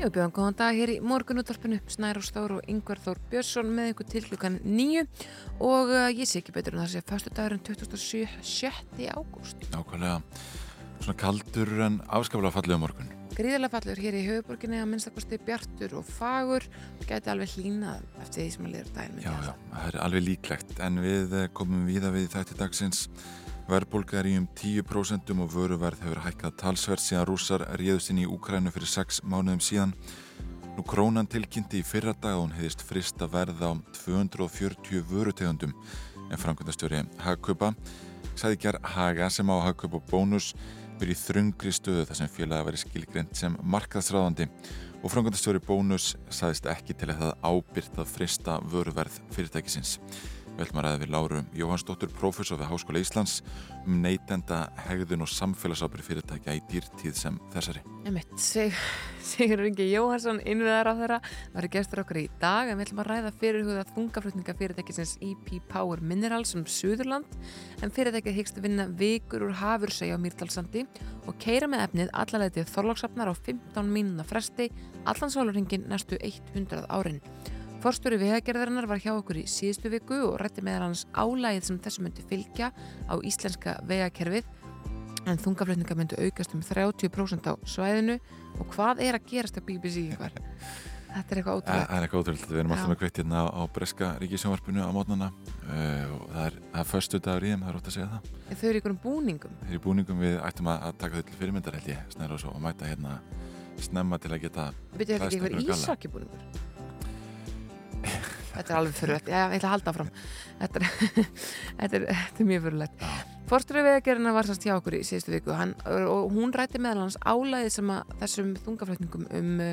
Já, bjóðan góðan dag hér í morgunútvarpinu, Snæru Stór og Yngvar Þór Björnsson með ykkur til klukkan nýju og uh, ég sé ekki betur en það sé fyrstu dagurinn 27. ágúst. Nákvæmlega svona kaldur en afskaflega fallega morgun. Gríðarlega fallur hér í höfuborginni að minnstakosti bjartur og fagur og gæti alveg hlínað eftir því sem að liður myndi Já, ég já, það er alveg líklegt en við eh, komum víða við þætti dagsins Verðbólga er í um 10% og vöruverð hefur hækkað talsverð síðan rússar réðust inn í Úkrænu fyrir 6 mánuðum síðan. Nú krónan tilkynnti í fyrra dag og hún hefðist frist að verða á 240 vörutegundum en framkvæmdastjóri Hagkaupa sagði ger Haga sem á Hagkaupa bónus í þrungri stöðu þar sem félagi verið skilgreynd sem markaðsráðandi og framkvæmdastjóri bónus sagðist ekki til að það ábyrgt að frista vöruverð fyrirtækisins. Ræða við Láru Jóhannsdóttur, prófessor við Háskóla Íslands um neytenda, hegðun og samfélagsábyrð fyrirtækja í dýrtíð sem þessari. Emitt, Sig, Sigur Ingi Jóhansson, innviðar á þeirra, var gestur okkar í dag en við ætlum að ræða fyrirhuga þungaflutninga fyrirtækisins EP Power Minerals um Suðurland en fyrirtækið hyggst að vinna vikur úr hafursæja á Mýrdalsandi og keira með efnið allalegtið þorlóksafnar á 15 mínuna fresti allan sólurringin næstu 100 árin. Forstjóri vegagerðarinnar var hjá okkur í síðustu viku og rætti meðal hans álægið sem þessu myndi fylgja á íslenska vegakerfið en þungaflutninga myndu aukast um 30% á svæðinu og hvað er að gerast á BBC ykkar? Þetta er eitthvað ótrúlega. það er eitthvað ótrúlega, við erum alltaf með kveitt hérna á, breska ríkisjónvarpinu á mótnana uh, og það er, er föstu dagur í þeim, það er ótt að segja það. Þau eru í einhverjum búningum. Þeir í búningum við ættum að, að taka þau til fyrirmyndar held ég, snæra og svo og mæta hérna snemma til að geta Byrju þetta einhverjum galla. ísakibúningur? Þetta er alveg fyrirlegt. Ég ætla að halda áfram. Þetta er, þetta er, þetta er mjög fyrirlegt. Forstjóri vegagerðina var sannst hjá okkur í síðustu viku hann, og hún rætti meðal hans álæðið sem að þessum þungaflutningum um uh,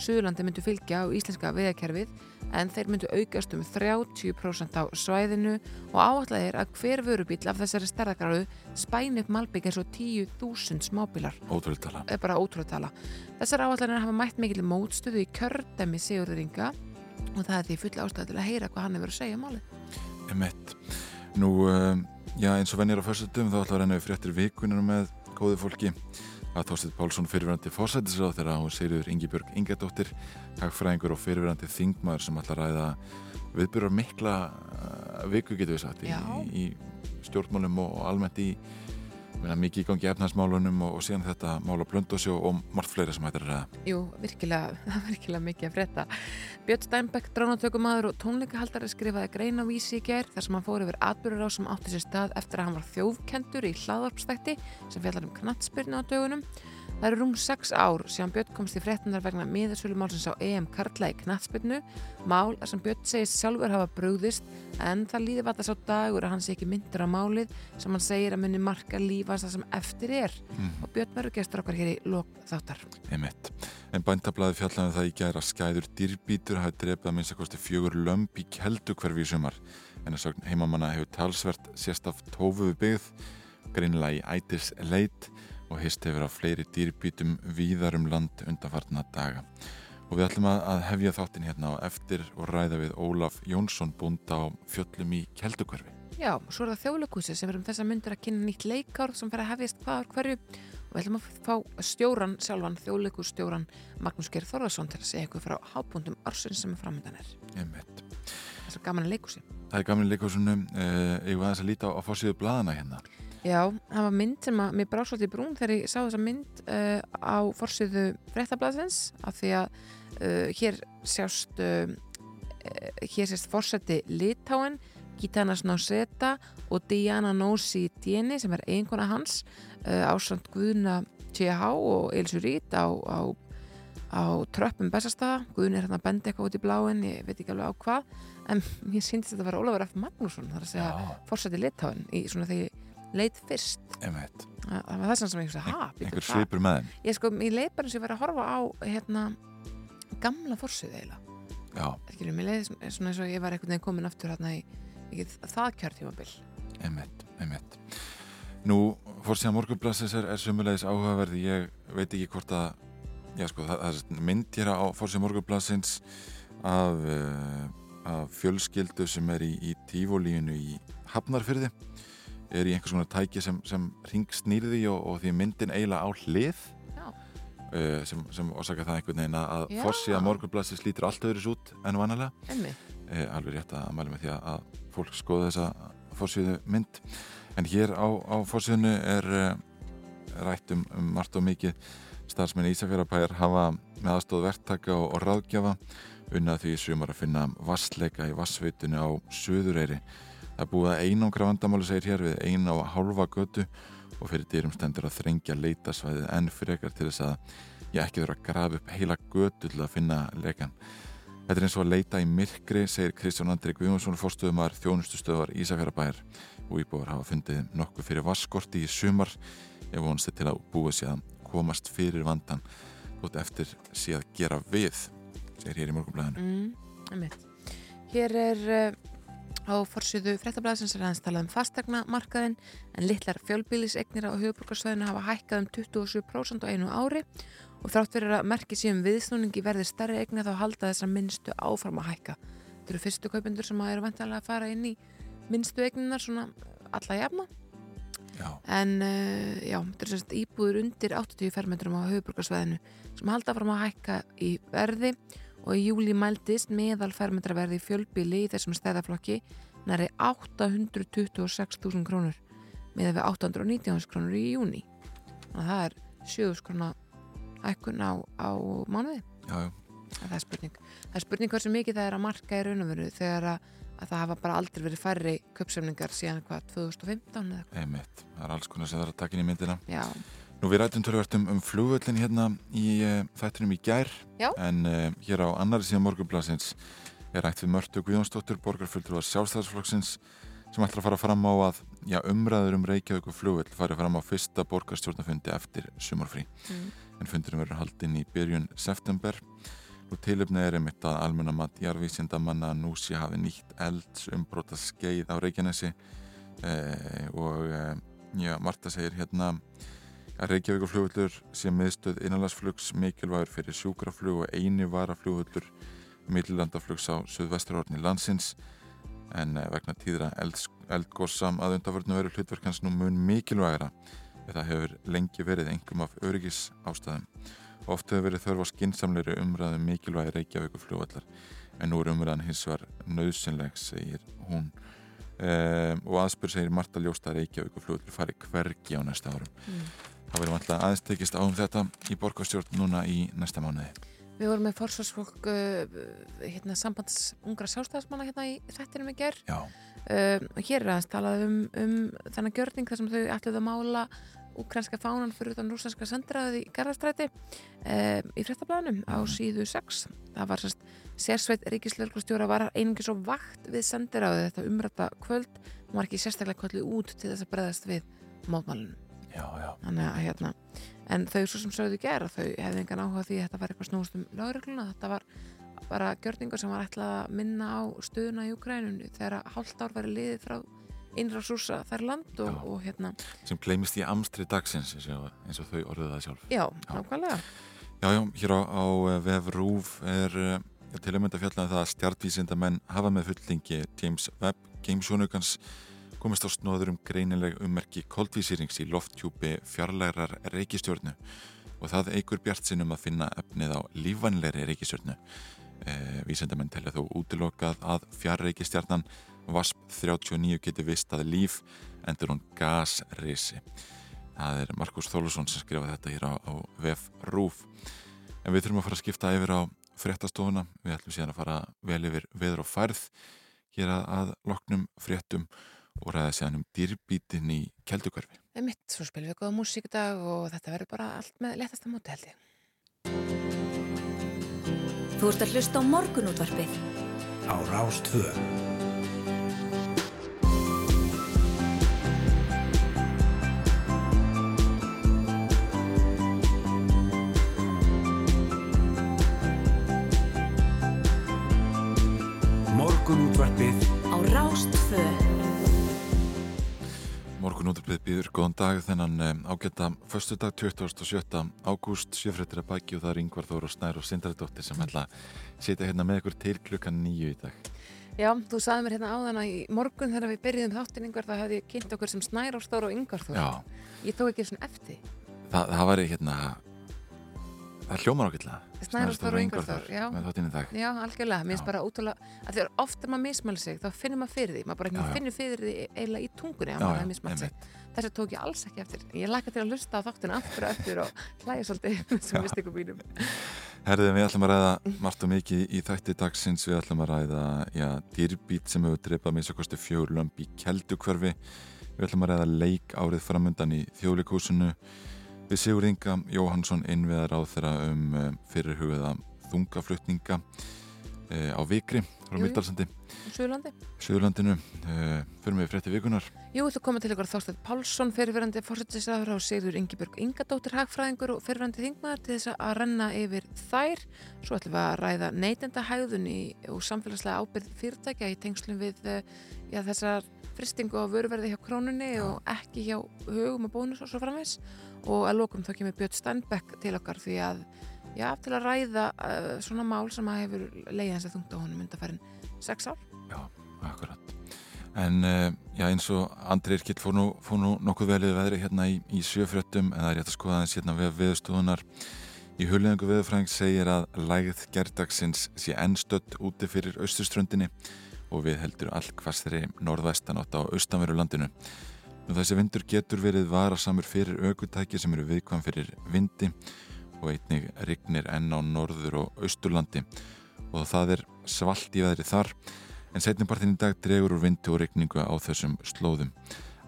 Suðurlandi myndu fylgja á íslenska vegakerfið en þeir myndu aukast um 30% á svæðinu og áallega er að hver vörubíl af þessari stærðagráðu spæni upp malbygg eins og 10.000 smábílar ótrúlega tala. er bara ótrúlega tala. Þessar áallanir hafa mætt mikil mótstöðu í kjördæmi Sigurðuringa og það er því full ástæða til að heyra hvað hann hefur að segja um málið. Emmett. Nú, um, já, eins og venjir á föstutum þá ætla að renna við fréttir vikunum með góðu fólki. Að Þorsteinn Pálsson fyrirverandi fórsættisráð þegar hún Sigriður Ingibjörg Ingadóttir, hagfræðingur og fyrirverandi þingmaður sem ætla að ræða viðbyrjar mikla uh, viku getur við sagt í, í stjórnmálum og, almennt í mikið í gangi efnarsmálunum og, og síðan þetta mál á blöndósjó og margt fleira sem hættir að ræða. Jú, virkilega, virkilega mikið að frétta. Björn Steinbeck, dránatökumadur og tónleikahaldari skrifaði grein á vísi í gær þar sem hann fór yfir atbyrður á sem átti sér stað eftir að hann var þjófkendur í hlaðvarpstætti sem fjallar um knattspyrnu á dögunum. Það eru rúm sex ár síðan Björn komst í fréttunar vegna miðasölumálsins á EM Karla í knattspyrnu, mál sem Björn segist sjálfur hafa brugðist en það líði vata sá dagur að hann sé ekki myndur á málið sem hann segir að muni marka lífans það sem eftir er Mm. og Björn verður gestur okkar hér í lok þáttar. Emmett. En bændablaði fjallaði það í gæra skæður dýrbítur hafi drefið að minnst að kosti fjögur lömp í keldukverfi í sumar. En að sögn heimamanna hefur talsvert sérst af tófu við byggð, greinilega í ætis leit og hist hefur á fleiri dýrbítum víðar um land undanfarna daga. Og við ætlum að, að hefja þáttin hérna á eftir og ræða við Ólaf Jónsson búnda á fjöllum í keldukverfi. Já, svo er það þjóðleikúsi sem verðum þessa myndir að kynna nýtt leikár sem fer að hefjast hvaðar hverju og við ætlum að fá stjóran sjálfan, þjóðleikússtjóran Magnús Geir Þorðarsson til að segja eitthvað frá hábúndum ársins sem er framöndan er. Emmett. Það er gaman að leikúsi. Það er gaman í leikvásunum, eh, eigum við aðeins að líta á, á fórsíðu blaðana hérna. Já, það var mynd sem að mér brá svolítið brún þegar ég sá þessa mynd uh, á forsiðu fréttablaðsins af því að uh, hér sjást uh, hér sést forseti Litáen Gitana Snáseta og Diana Nósi Dieni sem er eiginkona hans uh, ásand Guðna TH og Elsu Rít á, á, á tröppum bestastaða Guðni er hérna að benda eitthvað út í bláin ég veit ekki alveg á hvað en mér síndist þetta að vera Ólafur F. Magnússon þar að segja forseti Litáen í svona þegar leit fyrst. Emmett. það var þess að sem ég hugsa, ha, býttu Einhver svipur með þeim. ég sko, ég leit bara eins og ég var að horfa á hérna, gamla forsið eiginlega. Já, skilur, mér leið svona eins og ég var einhvern veginn komin aftur hérna í, í það kjörtímabil. Einmitt, einmitt. Nú, fórsíðan morgunblassins er, er sumulegis áhugaverði, ég veit ekki hvort að, já sko, það, það er mynd hér á fórsíðan morgunblassins af, uh, af fjölskyldu sem er í, í tífólíinu í Hafnarfyrði, er í einhvers konar tæki sem, sem ringsnýrði og, og því myndin eiginlega á hlið uh, sem, sem orsaka það einhvern veginn að Já. fórsíðan morgunblassins lítur allt öðru út en vanalega. Eh, alveg rétt að mæla með því að, að fólk skoða þessa fórsvíðu mynd. En hér á, á fórsvíðinu er eh, rætt um, um margt og mikið. Starfsmenn Ísafjörðabæjar hafa með aðstóð verktaka og, og ráðgjafa unnað því sumar að finna vassleika í vassveitinu á Suðureyri það búið að einangra vandamáli segir hér við eina og hálfa götu og fyrir dyrum stendur að þrengja leitasvæðið enn frekar til þess að ég ekki þurfa að grafa upp heila götu til að finna leikan Þetta er eins og að leita í myrkri, segir Kristján Andri Guðmundsson, fórstöðumar þjónustustöðvar Ísafjörðabæjar og íbúar hafa fundið nokkuð fyrir vaskorti í sumar ef vonst til að búið sér að komast fyrir vandan út eftir sé að gera við, segir hér í morgunblæðinu. mm. Hér er uh, á forsýðu fréttablaðsins er aðeins talað um fastegna markaðin en litlar fjölbýlisegnir á höfuborgarsvæðinu hafa hækkað um 27% á einu ári. Og þrátt fyrir að merki síðan viðsnúningi verði stærri egni þá halda þessar minnstu áfram að hækka. Þetta eru fyrstu kaupendur sem eru vantanlega að fara inn í minnstu egninar svona alla jafna. Já, en uh, já, þetta er sérst íbúður undir 80 fermetrum á höfuborgarsvæðinu sem halda fram að hækka í verði. og í júli mældist meðal fermetraverði í þessum stæðaflokki næri 826.000 krónur með við 819.000 krónur í júni þannig að það er 7.000 krónar hækkun á, á mánuði. Já, já, það er spurning. Það er spurning hversu mikið það er að marka í raun og veru þegar að, að það hafa bara aldrei verið færri köpsefningar síðan hvað 2015 eða eitthvað. Einmitt. Það er alls konar sem það er að taka inn í myndina. já, Nú við rættum tölvört um, um flugvöllin hérna í uh, þættinum í gær Já. en uh, hér á annari síðan morgunblasins er rætt við Mörtu Guðjónsdóttur borgarfulltur var sjálfstæðarsflokksins sem ætlar að fara fram á að já, umræður um Reykjavík og flugvöll fari fram á fyrsta borgarstjórnafundi eftir sumarfrí mm. en fundurinn verður haldinn í byrjun september og tilöfni er einmitt að almenna mat jarðvísindamanna að nú sé hafi nýtt elds umbróta skeið á Reykjanesi eh, og eh, já, Marta segir hérna að Reykjavík og flugvöllur sé miðstöð innanlandsflugs mikilvægur fyrir sjúkraflug og eini varaflugvöllur millilandaflugs á suðvesturhorni landsins en eh, vegna tíðra eldgóssam að undarförnu veru hlutverkans nú mun mikilvægara en það hefur lengi verið engum af öryggis ástæðum Oft hefur verið þörf á skinsamleiri umræðum mikilvægi Reykjavík og flugvallar en nú er umræðan hins var nöðsynleg, segir hún. Um, og aðspur segir Marta Ljósta Reykjavík og flugvallar fari hvergi á næsta árum. Mm. Það verður vantilega aðeins tekist á um þetta í borgarstjórn núna í næsta mánuði. Við vorum með forsvarsfólk uh, hérna, sambands ungra sjálfstæðismanna hérna í þættinum í ger Já, uh, hér er aðeins talað um, um þennan gjörning þar sem þau ætluðu að mála úkrænska fánan fyrir utan rússanska sendiræði í Garðastræti uh, í fréttablaðinum á síðu 6 það var sérst sérsveit ríkislörglustjóra var einingis og vakt við sendiræði þetta umrætta kvöld. Hún var ekki sérstaklega kvöldið út til þess að breðast við mótmálunum já, já. að hérna en þau svo sem sögðu gera, þau hefði engan áhuga því að þetta var eitthvað snúst um lögregluna þetta var bara gjörningur sem var ætlað að minna á stöðuna í Ukrænun þegar hálft ár væri liðið frá innra súsa þær land og, Já. og hérna, Sem gleymist í amstri dagsins eins og, eins og þau orðuðu það sjálf. já, nákvæmlega Já, já, hér á, á eh, vef Rúf er uh, til að mynda fjallaði það að stjartvísindamenn hafa með fulltingi James Webb gamesjónugans komist á snóður um greinileg ummerki koldvísýrings í lofttjúpi fjarlærar reikistjörnu og það eigur bjart sinn um að finna efnið á lífanlegri reikistjörnu. Eh, vísindamenn telja þó útilokað að fjarreikistjarnan VASP 39 geti vist að líf endur hún gasrisi. Það er Markus Þólusson sem skrifaði þetta hér á, á VF Rúf. En við þurfum að fara að skipta yfir á fréttastofuna. Við ætlum síðan að fara vel yfir veður og færð hér að loknum fréttum og ræða síðan um dýrbítin í keldukverfi. við mitt, svo spilum við góða músík í dag og þetta verður bara allt með letasta móti held ég Þú ert að hlusta á morgunútvarpið. á Rástvö. Morgunútvarpið Á Rástvö. Morgun útarbyrð býður góðan dag þennan ágætta förstu dag 27. ágúst sjöfrættir að baki og það er Yngvar Þóru og Snær og Sindardóttir sem ætla að setja hérna með ykkur til klukkan nýju í dag. Já, þú sagði mér hérna áðan að í morgun þegar við byrjuðum þáttin Yngvar þá hefði kynnt okkur sem Snær og Stóru og Yngvar Þóru. Já. Ég tók ekki svona eftir. Þa, það væri hérna, það hljómar ákveðlega. Snær og Yngvar Þóru, já. Með þáttinn í dag. Já, algjörlega, mér finnst bara ótrúlega, að þegar ofta maður mismæli sig, þá finnir maður fyrir því, maður bara ekki já. finnir fyrir því eiginlega í tungunni að maður mismælt sig. einmitt. Þessu tók ég alls ekki eftir. Ég læka til að hlusta á þáttina aftur og eftir og hlæja svolítið með þessum mistikum mínum. Herðið, við ætlum að ræða margt og mikið í þætti dagsins, við ætlum að ræða já, dýrbít sem hefur dreipað með svo kosti fjögur lömp í keldukverfi við ætlum að ræða leik árið framundan í þjóðleikúsinu við Sigur Inga Jóhansson innviðar á þeirra um um fyrirhugaða þungaflutninga uh, á Vikri frá. Myrdalsandi, Suðurlandi. Suðurlandinu uh, fyrir við frétti vikunar Jú, þú komið til ykkur Þorstein Pálsson, fyrirverandi fórsættisraður og Sigður Ingibjörg Ingadóttir Hagfræðingur og fyrirverandi þingmaður til þess að renna yfir þær. Svo ætlum við að ræða neytendahægðun í, og samfélagslega ábyrð fyrirtækja í tengslum við eh, já, þessar fristingu á vöruverði hjá krónunni og ekki hjá hugum og bónus og svo framvegs. Og að lokum þá kemur Björn Steinbeck til okkar því að, já, til að ræða uh, svona mál sem að hefur leiðið hans að þungta honum undarfærin sex ár. Já, akkurat En uh, já, eins og Andri Irkild fór nú, fór nú nokkuð velið veðri hérna í, í sjöfröttum en það er rétt að skoða aðeins hérna við viðstofunar Í hullegangu viðfræðing segir að lægð gerdagsins sé ennstödd úti fyrir austurströndinni og við heldur all hvastri norðvestanátt á austanveru landinu. Nú þessi vindur getur verið varasamur fyrir aukutæki sem eru viðkvæm fyrir vindi og einnig rignir enn á norður og austurlandi og það er svalt í veðri þar en setnipartin í dag dregur úr vindi og rigningu á þessum slóðum.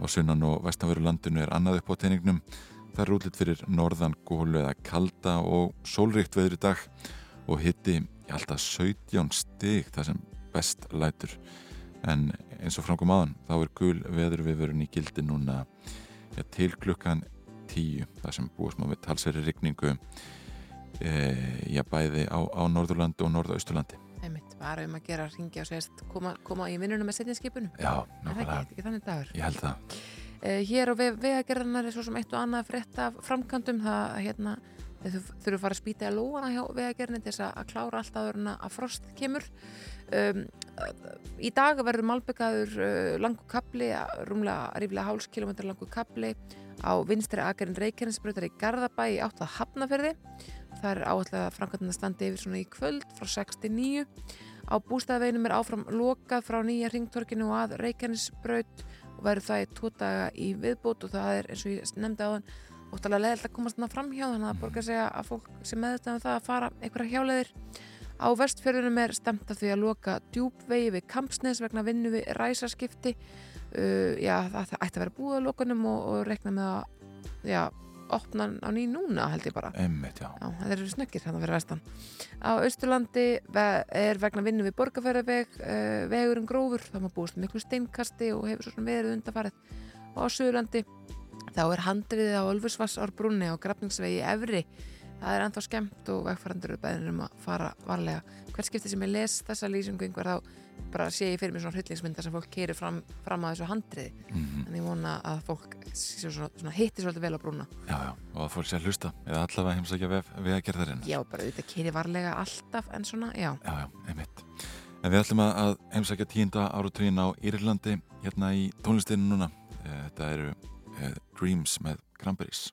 Á sunnan og vestanveru landinu er annað upp á teiningnum Það er útlitt fyrir norðan gólu eða kalda og sólríkt veður í dag og hitti alltaf 17 stig það sem best lætur. En eins og framkom aðan þá er gul veður viðvörun í gildi núna ja, til klukkan 10 það sem búist maður við talsveri rigningu e, já, bæði á, á Norðurlandi og Norðausturlandi. Einmitt, bara um að gera ringja og segist koma, koma í vinnunum með setjinskipinu. Já, nákvæmlega. Ég held það. Uh, hér á vegagerðanar er svo sem eitt og annað frétt af framkvæmdum það hérna, þau þurfum að fara að spýta í lóana hjá vegagerðinni til þess að, að klára allt áður en að frost kemur um, í dag verður malbyggaður uh, langu kapli, rúmlega ríflega háls kilometrar langu kapli á vinstri aðgerðin Reykjanesbröðar í Garðabæ í átt að Hafnafyrði það er áallega framkvæmdina standi yfir svona í kvöld frá 6 til 9 á bústæðaveinum er áfram lokað frá nýja ringtorkinu og að Reykjanesbröð og verður það í tvo daga í viðbót og það er eins og ég nefndi á þann óttalega leðilt að komast þarna framhjá þannig að borga segja að fólk sem meðvitað um það að fara einhverja hjáleiðir á vestfjörðunum er stemt af því að loka djúpvegi við Kampsnes vegna vinnu við ræsaskipti uh, já það, það ætti að vera búið á lokunum og, og rekna með að já, opna á ný núna held ég bara Einmitt, já. Já, það eru snöggir hérna fyrir vestan. Á Austurlandi ve- er vegna vinnu við borgarferðarveg uh, vegurinn grófur, þá maður búist miklu steinkasti og hefur svo svona verið undarfarið. Og á Suðurlandi þá er handriðið á Ölfusvassárbrunni og Grafningsvegi Efri. Það er ennþá skemmt og vegfærandur eru beðinir um að fara varlega. Hvert skipti sem ég les þessa lýsingu einhver þá bara sé ég fyrir mér svona hryllingsmyndar sem fólk keirir fram, fram að þessu handriði. Mm En ég vona að fólk svona, svona hitti svolítið vel á brúna. Já, já, og að fólk sé að hlusta eða allavega heimsækja við, að gera þarinn. Já, bara auðvitað keiri varlega alltaf en svona, já. Já, já, einmitt. En við ætlum að- heimsækja tíunda áratugin á Írlandi hérna í tónlistinu núna. Eh, Þetta eru eh, Dreams með Cranberries.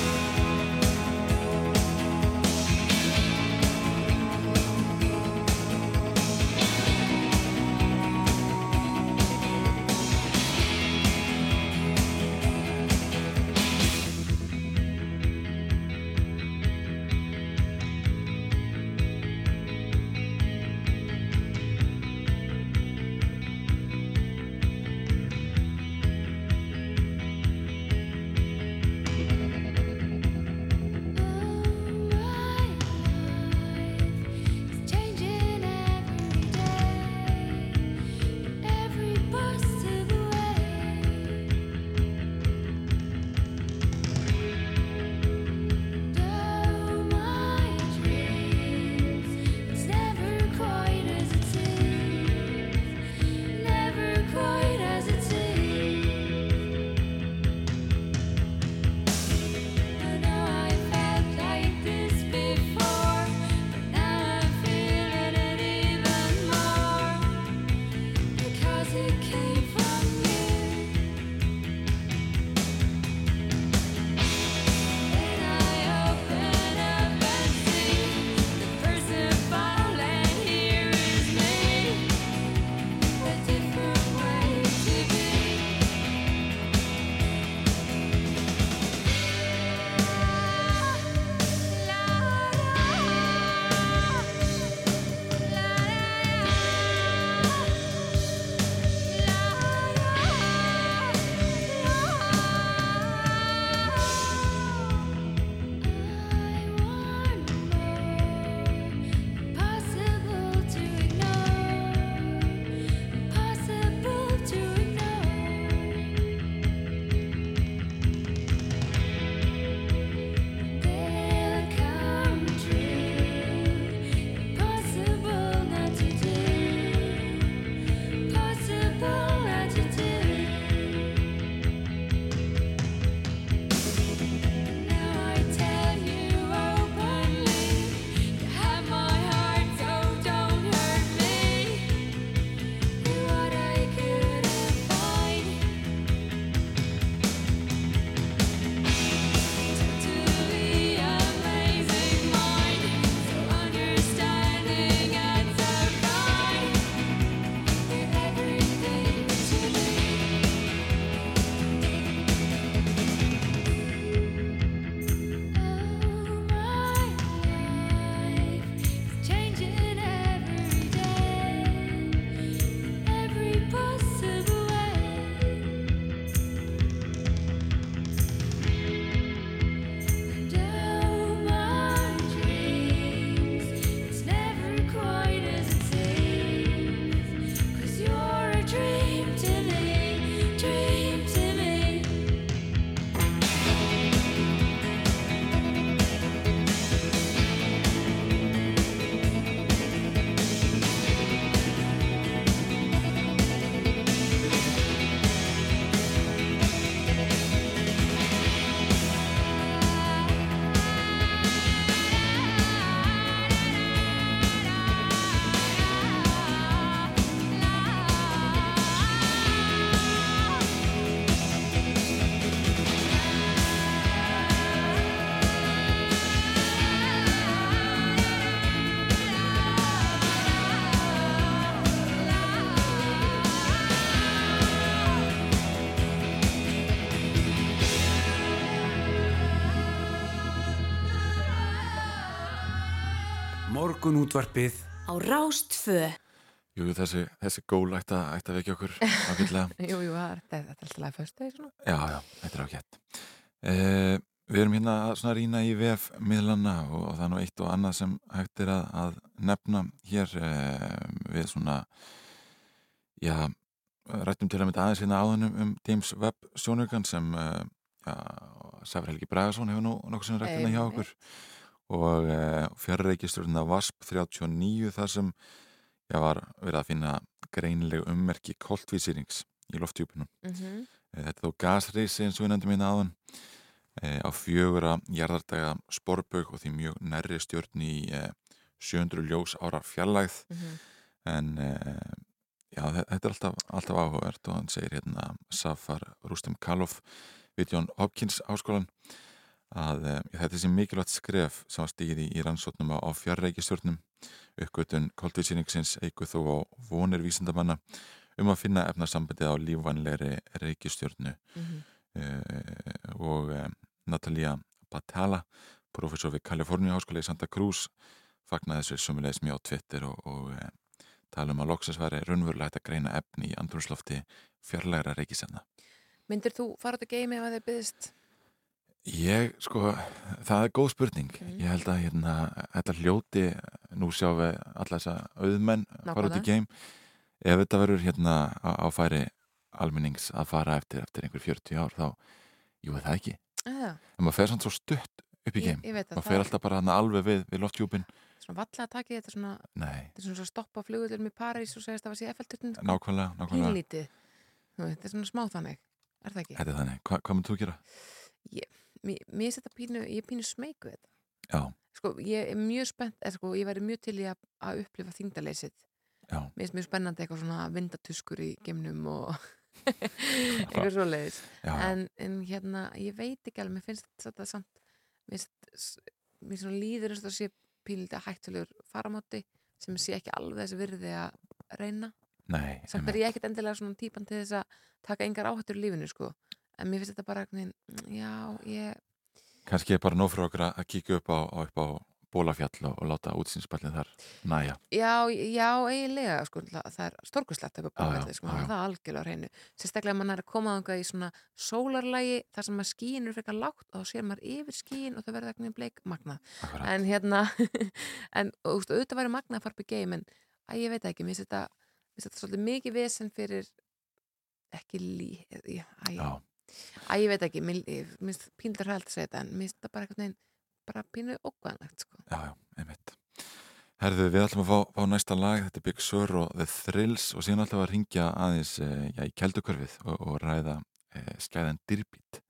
Morgun útvarpið á Rástfö Jú, þessi, þessi gól ætti að, vekja okkur ákveðlega. Jú, jú, það þetta er alltaf að svona. Já, já, þetta er ágætt. Eh, við erum hérna að rýna í VF miðlana og, og það er nú eitt og annað sem hægt er að, að nefna hér eh, við svona já, rættum til að mynda aðeins hérna áðunum um James Webb sjónurkan sem eh, já, Sæfri Helgi Bragason hefur nú nokkuð sem rætt hérna hjá okkur og eh, fjárreikisturinn að VASP 39 þar sem já, var verið að finna greinlegu ummerki koltvísýrings í loftjúpunum. Mm -hmm. Þetta er þó gasreysi eins og við nefndum hérna áðan e, á fjögura jarðardaga sporbögg og því mjög nærri stjórn í e, 700 ljós ára fjallægð Mm -hmm. en já, þetta er alltaf, alltaf áhugavert og hann segir hérna Safar Rustem Kalof við Jón Hopkins áskólan að e, þetta er sem mikilvægt skref sem var stíð í, rannsóknum á, fjarreikistjórnum uppgötun koltvísýningsins eigu þó á vonir vísindamanna um að finna efnarsambandið á lífvænleiri reykistjórnu Mm -hmm. uh, og um, Natalia Batala professor við Kaliforníu háskóla í Santa Cruz fagnaði þessu sumulegis mjög á Twitter og, og tala um að loksins væri raunverulega hægt að greina efni í andrúrslofti fjarlægra reykisefna Myndir þú fara út að geimi ef að þið byggðist? Ég, sko, það er góð spurning. Mhm. ég held að hérna, þetta hljóti nú sjáum við alla þessa auðmenn fara út í Nákvæmlega. geim. Ef þetta verður hérna á, færi almennings að fara eftir, eftir einhver 40 ár þá, jú, það ekki? Eða, en maður fer samt svo stutt upp í ég, geim. ég maður fer alltaf bara hana alveg við, við loftjúpin svona valla að taki þetta svona, nei, þetta er svona stoppa flugulum í París og segist að það var sér Eiffelturnin nákvæmlega, nákvæmlega. Veit, þetta er svona smá þannig. Er það ekki? þetta er þannig, Hva, hvað myndir þú gera? Mér mér þetta pínu, ég pínu við þetta. Já, sko, ég er mjög spennt eða, sko, ég væri mjög til í að, að upplifa þingdaleysið mér finnst mjög spennandi eitthvað svona vindatuskur í gemnum og eitthvað svo leiðis en, en hérna, ég veit ekki alveg mér finnst þetta samt mér finnst svona líður eins og það sé pílita hættulegur faramátti sem sé ekki alveg þessi virði að reyna. Nei, samt er ég ekkert endilega svona típan til þess að taka engar áhættur í lífinu sko en mér finnst þetta bara, já, ég kannski er bara nóg fyrir okkur að kíkja upp á, upp á bólafjall og, og láta útsýnspallin þar næja. Já, já, eiginlega sko, það er á bólafjalli sko, það er algjörlega hreinu. Sérstaklega mann er að koma í svona sólarlægi þar sem maður skínur fyrir eitthvað lágt og þá sér maður yfir skín og það verður eitthvað bleik magnað. En hérna en auðvitað væri magnað að fara í geim en að ég veit ekki, mér finnst þetta, þetta svolítið mikið vesen fyrir ekki lí að ég veit ekki, mér finnst pínlega hrælt að segja þetta en mér finnst þetta bara eitthvað bara pínu okkvæðanlegt sko. Já, já, einmitt Herðu, við ætlum að fá, fá næsta lag þetta er Big Sur og The Thrills og síðan ætlum við að ringja aðeins eh, já, í keldukörfið og, og ræða eh, skæðan dyrbít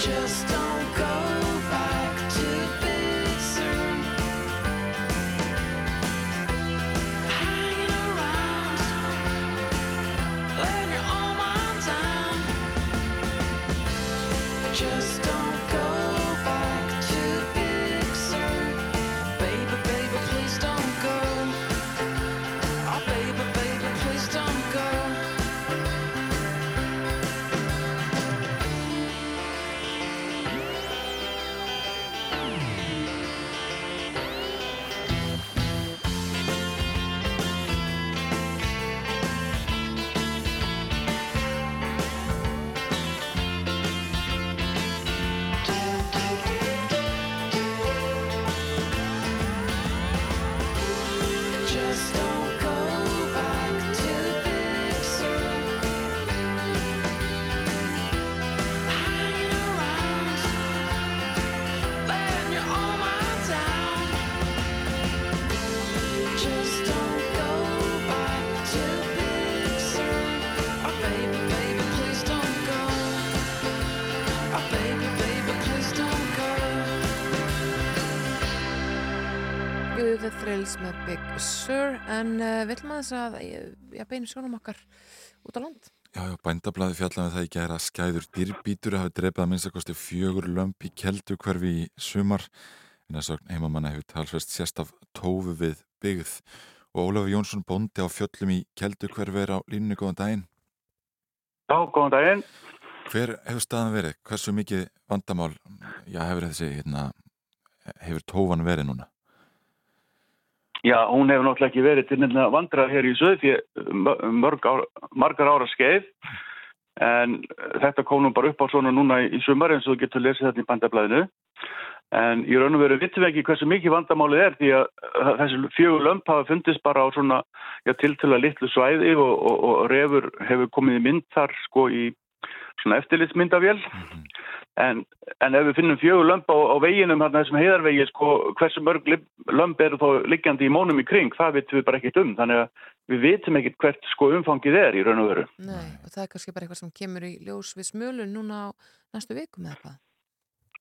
just don't Thrills með Big Sur en uh, við ætlum aðeins að já, beinum sjónum okkar út á land? Já, já, bændablaði fjallaði það í gæra skæður dýrbítur hafi drefað að minnstakosti fjögur lömp í keldu hverfi í sumar. En þess að heimamanna hefur talsvest sérstaf tófu við byggð. Og Ólafur Jónsson bóndi á fjöllum í keldu hverfi er á línni, góðan daginn. Já, góðan daginn. Hver hefur staðan verið? Hversu mikið vandamál já, hefur þessi hérna, hefur tófan verið núna? Já, hún hefur náttúrulega ekki verið til nefnilega vandrað hér í söðfjö ár, margar ára skeið. En þetta kom nú bara upp á svona núna í sumar eins og þú getur lesið þetta í bandablaðinu. En í raun og veru vittum við ekki hversu mikið vandamálið er því að þessi fjögur lömp hafa fundist bara á svona já, tiltöla litlu svæði og, og, og refur hefur komið í mynd þar sko í svona eftirlitsmyndavél. Mm -hmm. En, en ef við finnum fjögur lömp á, á veginum hérna þessum heiðarvegi sko hversu mörg lömp eru þá liggjandi í mónum í kring, það vitum við bara ekkit um þannig að við vitum ekkit hvert sko umfangið er í raun og veru. Nei, og það er kannski bara eitthvað sem kemur í ljós við smölun núna á næstu vikum eða hvað?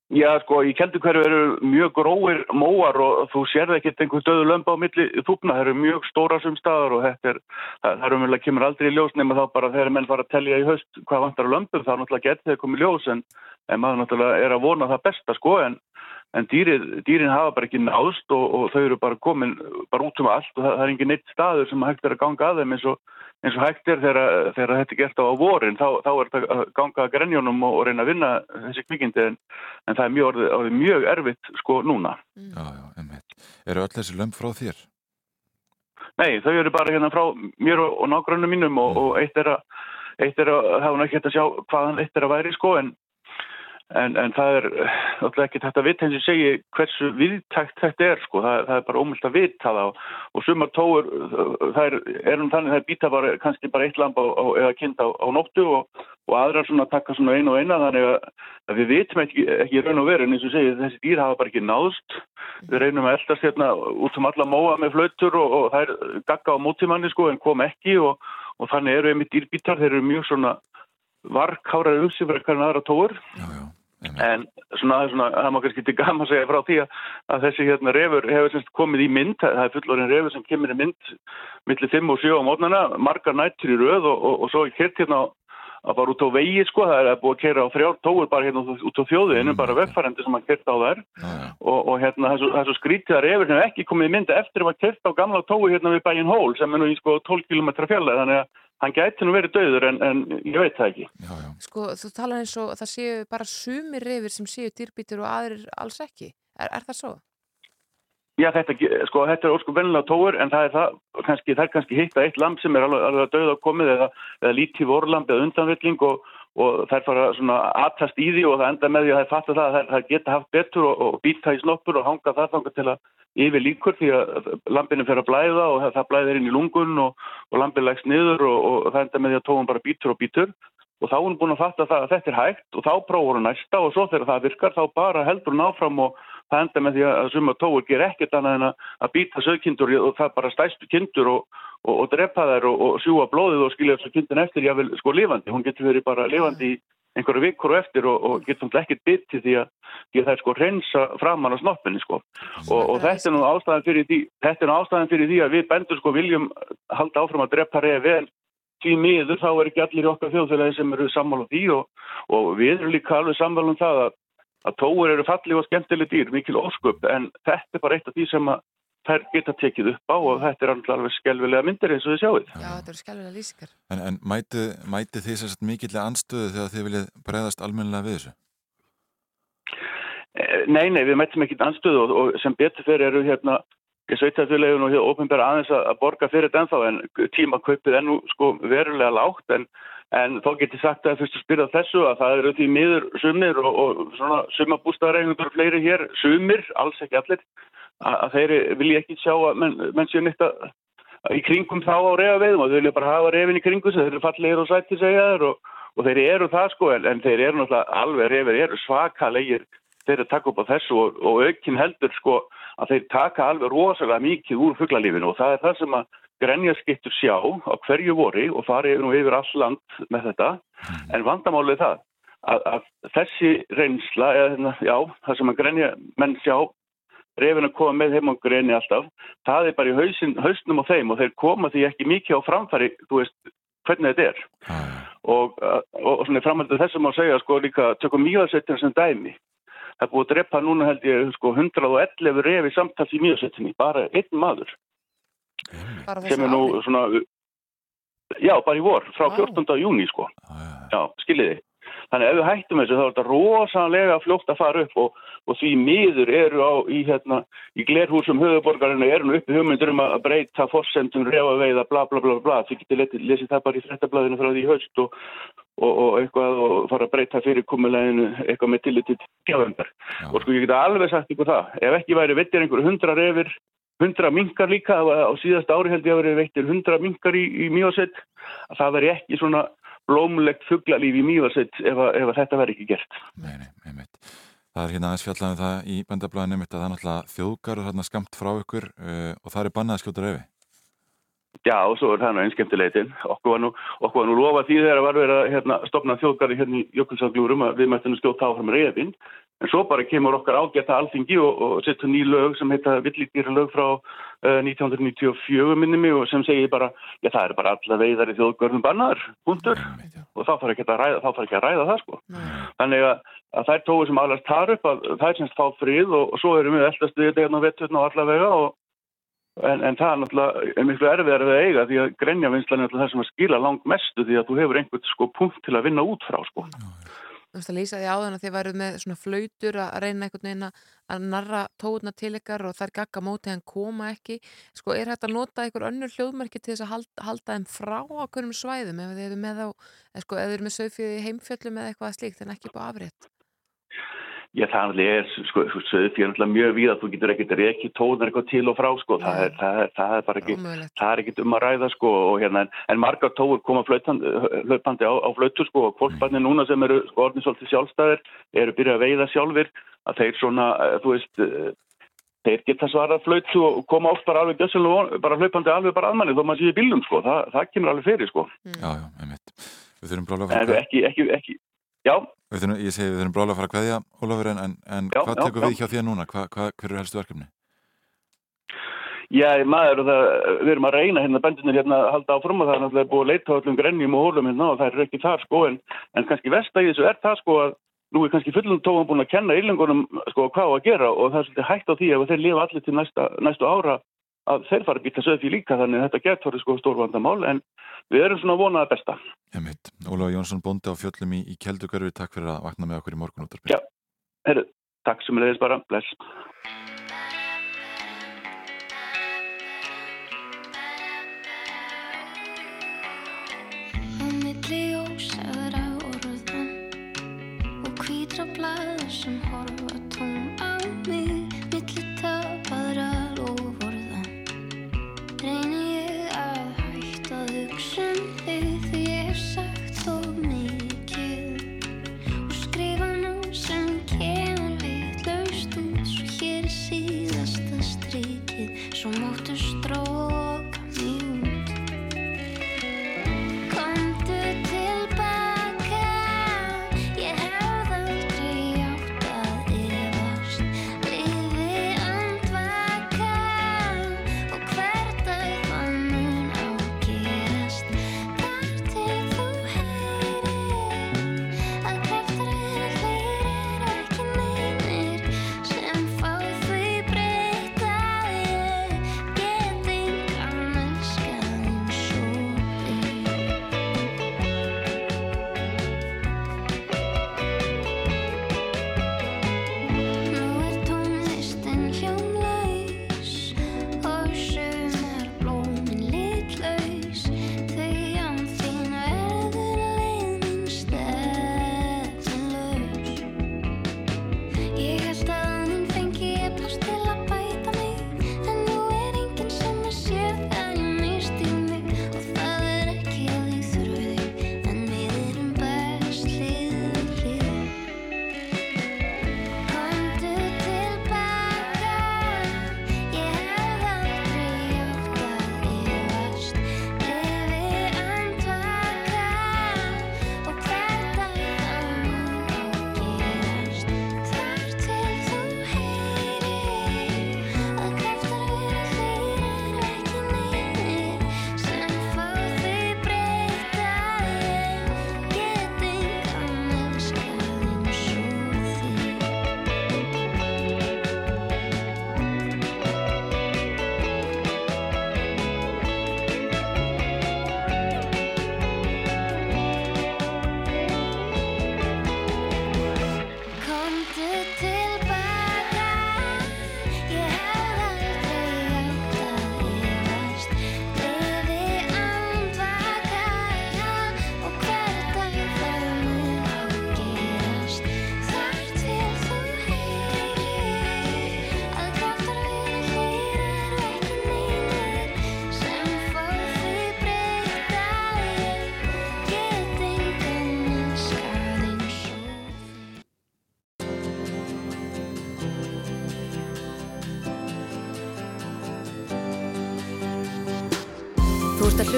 Já, sko, í Keldukverju eru mjög gróir móar og þú sérði ekkert einhvern döðu lömba á milli þúpna, það eru mjög stóra sem staðar og þetta er, það er umvel að kemur aldrei í ljós nema þá bara þegar menn fara að tellja í höst hvað vantar lömbum, það er náttúrulega gett þegar komið ljós en, en maður náttúrulega er að vona það besta, sko, en, en dýrin, dýrin hafa bara ekki náðst og, og þau eru bara komin bara út um allt og það, það er engin neitt staður sem hægt er að ganga að þeim eins og eins og hægt er þegar, þegar þetta er gert á vorin þá, þá er þetta að ganga að grenjónum og, reyna að vinna þessi kvikindi en, en það er mjög, orðið, orðið mjög erfitt sko núna mm. Já, já, einmitt. Eru öll þessi lömp frá þér? Nei, þau eru bara hérna frá mér og, og nágrannum mínum og, mm. og eitt er að eitt er að, var náttúrulega ekki að sjá hvaðan eitt er að væri sko en En, en það er alltaf ekki þetta að vita eins og segja hversu viðtækt þetta er sko, það, það er bara ómullt að vita það og, og sumar tóur, það er, er um þannig að það býta bara, kannski bara eitt lamp á, á, eða kind á, á nóttu og, og aðrar svona taka svona einu og eina þannig að, við vitum ekki, ekki raun og veru en eins og segja þessi dýr hafa bara ekki náðst, við reynum að eldast hérna út um alla móa með flautur og, og það er gagga á mótimanni sko en kom ekki og þannig eru einmitt dýrbítar, þeir eru mjög svona varkárar umsifur eitthvað en aðra tóur. Já, já. En svona, svona, það má kannski til gama segja frá því að þessi hérna refur hefur komið í mynd, það er fullorinn refur sem kemur í mynd millir 5 og 7 á mótnana, margar nættur í röð og, og, og svo er kert hérna að fara út á vegi sko, það er búið að kera á þrjár tóur bara hérna út á þjóðinu, mm. bara vegfærendi sem að kerta á þær. Mm. og, og hérna það er svo skrítið að refur sem ekki komið í mynd eftir að kerta á gamla tói hérna við bæin hól sem er nú í sko 12 km fjallega þannig að hann gæti nú verið döður en, en ég veit það ekki. Já, já. Sko þú talar eins og það séu bara sumir reyfir sem séu dýrbítur og aðrir alls ekki. Er, er það svo? Já þetta, sko, þetta er óskum vennilega tóur en það er, það, kannski, það er kannski hitt að eitt lamp sem er alveg, alveg döð á komið eða, eða lítið vorlamp eða undanvilling og, og þær fara svona aðtast í því og það enda með því að er fatta það að það geta haft betur og, og býta í snoppur og hanga það þanga til að yfir líkur því að lampinu fer að blæða og það blæðir inn í lungun og, og lampinu lægst niður og, og það enda með því að tóun bara býtur og býtur og þá er hún búin að fatta það að þetta er hægt og þá prófur hún næsta og svo þegar það virkar þá bara heldur hún áfram og það enda með því að suma tóur ger ekkert annað en að býta sögkindur og það bara stæstu kindur og, og drepa þær og sjúa blóðið og skilja þessu kindin eftir jável sko lifandi, hún getur verið bara lifandi í einhverju vikur og eftir og, og getum ekki bytti því að, því að það er sko reynsa framann á snoppinni sko. Og, og þetta er nú ástæðan fyrir því þetta er nú ástæðan fyrir því að við bendur sko viljum halda áfram að drepa reyði vel því miður þá er ekki allir í okkar þjóðfélagi sem eru sammála því og, og við erum líka alveg sammála um það að, að tóur eru fallið og skemmtileg dýr, mikil ósköp en þetta er bara eitt af því sem að þær geta tekið upp á og þetta er alveg skelvilega myndir eins og þið sjáuð. Já, þetta eru skelvilega lýsingar. En, en mæti, mæti því sérst mikillega anstöðu þegar þið viljið breyðast almennilega við þessu? Eh, nei, nei, við mætum ekki anstöðu og, og sem betur fyrir eru hérna sveitafjölegun og hérna ofinbæra aðeins að borga fyrir þetta ennþá en tímakaupið ennú sko verulega lágt en, en þó getur sagt að fyrst að spyrja þessu að það eru því miður sumir og, og svona sumabústaðareigundur fleiri hér, sumir, alls ekki allir að þeir vilja ekki sjá að menn, menn séu nýtt að í kringum þá á reyðaveiðum og þau vilja bara hafa reyðin í kringu þeir eru fallegir og sættir segja þeir og, og þeir eru það sko en, en þeir eru náttúrulega alveg reyðir, eru svakalegir þeir eru að taka upp á þessu og, og aukinn heldur sko að þeir taka alveg rosalega mikið úr fugglalífinu og það er það sem að grenjaskittur sjá á hverju vori og fari nú yfir all land með þetta. En vandamálið það að, að þessi reynsla eða já, það sem að grenja menn sjá reyfin að koma með heim og greini alltaf, það er bara í hausin, hausnum á þeim og þeir koma því ekki mikið á framfæri, þú veist, hvernig þetta er. Ah. Og, og, og svona framhaldið þessum að segja, sko, líka tökum mjögsettin sem dæmi. Það er búið að drepa núna held ég, sko, 111 refi samtals í mjögsettinni, bara einn maður. Bara sem er nú svona, já, bara í vor, frá ah. 14. júni, sko. Ah. Já, skiljiði. Þannig ef við hættum þessu þá er þetta rosalega fljótt að fara upp og, og því miður eru á í, hérna, í glerhúsum höfuborgarinu eru uppi hugmyndur um að breyta fórsendum, refa veiða, bla bla bla bla. Þið getur lesið það bara í frettablaðinu frá því haust og, og, og eitthvað og fara að breyta fyrirkomuleginu eitthvað með tillitið gjáðundar. Og sko ég geta alveg sagt ykkur það, ef ekki væri vettir einhverju hundra refir, hundra minkar líka, á síðast ári held ég að veri veittir hundra minkar í, í mjósett, að það veri ekki svona blómlegt fugglalíf í mývarsett ef, ef þetta verður ekki gert. Nei, nei, einmitt. Það er hérna aðeins fjallaðum það í bændablaðinu mitt að það er náttúrulega þjóðgarður hérna skamt frá ykkur uh, og það er bannað að skjóta reyfi. Já, og svo er það nú einskemtileitin. Okkur var nú, okkur var nú lofa því þegar var verið að hérna, stopna þjóðgarði hérna í Jökulsangljúrum að við mættum skjóta áfram reyfin. En svo bara kemur okkar ágæta alþingi og, og setja ný lög sem heita Villíkdýra lög frá uh, 1994 minnumi og sem segir bara, já það er bara alla veiðar í þjóðgörnum bannar, hundur. Og þá þarf ekki að ræða, að ræða það sko. Nei. Þannig að, að þær tói sem alveg tar upp að það er semst fá frið og, og svo erum við eldast við þetta og vetturna og allavega og En, en það er náttúrulega miklu erfiðar að eiga því að grenjavinslan er náttúrulega það sem að skila langt mestu því að þú hefur einhvern sko punkt til að vinna út frá sko. Þú veist að lýsa því áðan að þið væru með svona flautur að reyna einhvern veginn að narra tóðuna til ykkar og þær gagga mótið en koma ekki. Sko er hægt að nota einhver önnur hljóðmerki til þess að halda, halda þeim frá okkurum svæðum ef þið eru með, sko, með sögfjöði heimfjöllum eða eitthvað slíkt en ekki búið afriðt? Já, það er, sko, söðfjörn er mjög víð að þú getur ekkert ekki tóðnar eitthvað til og frá, sko, það er, það er, það er bara ekki, Ómögulegt. það er ekkert um að ræða, sko, og hérna, en, en margar tóður koma hlaupandi á, á flötu, sko, og kvolparnir núna sem eru, sko, orðin svolítið sjálfstæðir, eru byrjað að veiða sjálfur, að þeir svona, eh, þú veist, eh, þeir geta svarað flötu og koma oft bara alveg gjössalega, bara hlaupandi alveg bara aðmanni, þó maður sé í bílum, sko, það, það kemur alveg fyrir, sko. Já, já, einmitt. Við þurfum bara alveg að... Ekki, ekki, ekki, Já. Þurfum, ég segi við þurfum brála að fara að hvaðja, Ólafur, en, en já, hvað tekur við hjá þér núna? Hva, hva, hver eru helstu verkefni? Já, maður, það, við erum að reyna hérna, bendinir hérna að halda áfram og það er náttúrulega búið að leita á öllum grennjum og hólum hérna og það er ekki það sko, en, en kannski vestægið þessu er það sko að nú er kannski fullum tóðan búin að kenna yllengunum sko hvað að gera og það er svolítið hægt á því að þeir lifa allir til næsta, næstu ára að þeir fara að býta sögfi líka þannig að þetta getur sko stórvandamál en við erum svona vonaða besta. Emitt, Ólaug Jónsson Bondi á fjöllum í, í Kjeldugörfi, takk fyrir að vakna með okkur í morgun út af byrju. Já, herru, takk sem leiðis bara, bless. strikið Svo móttu stróka mjög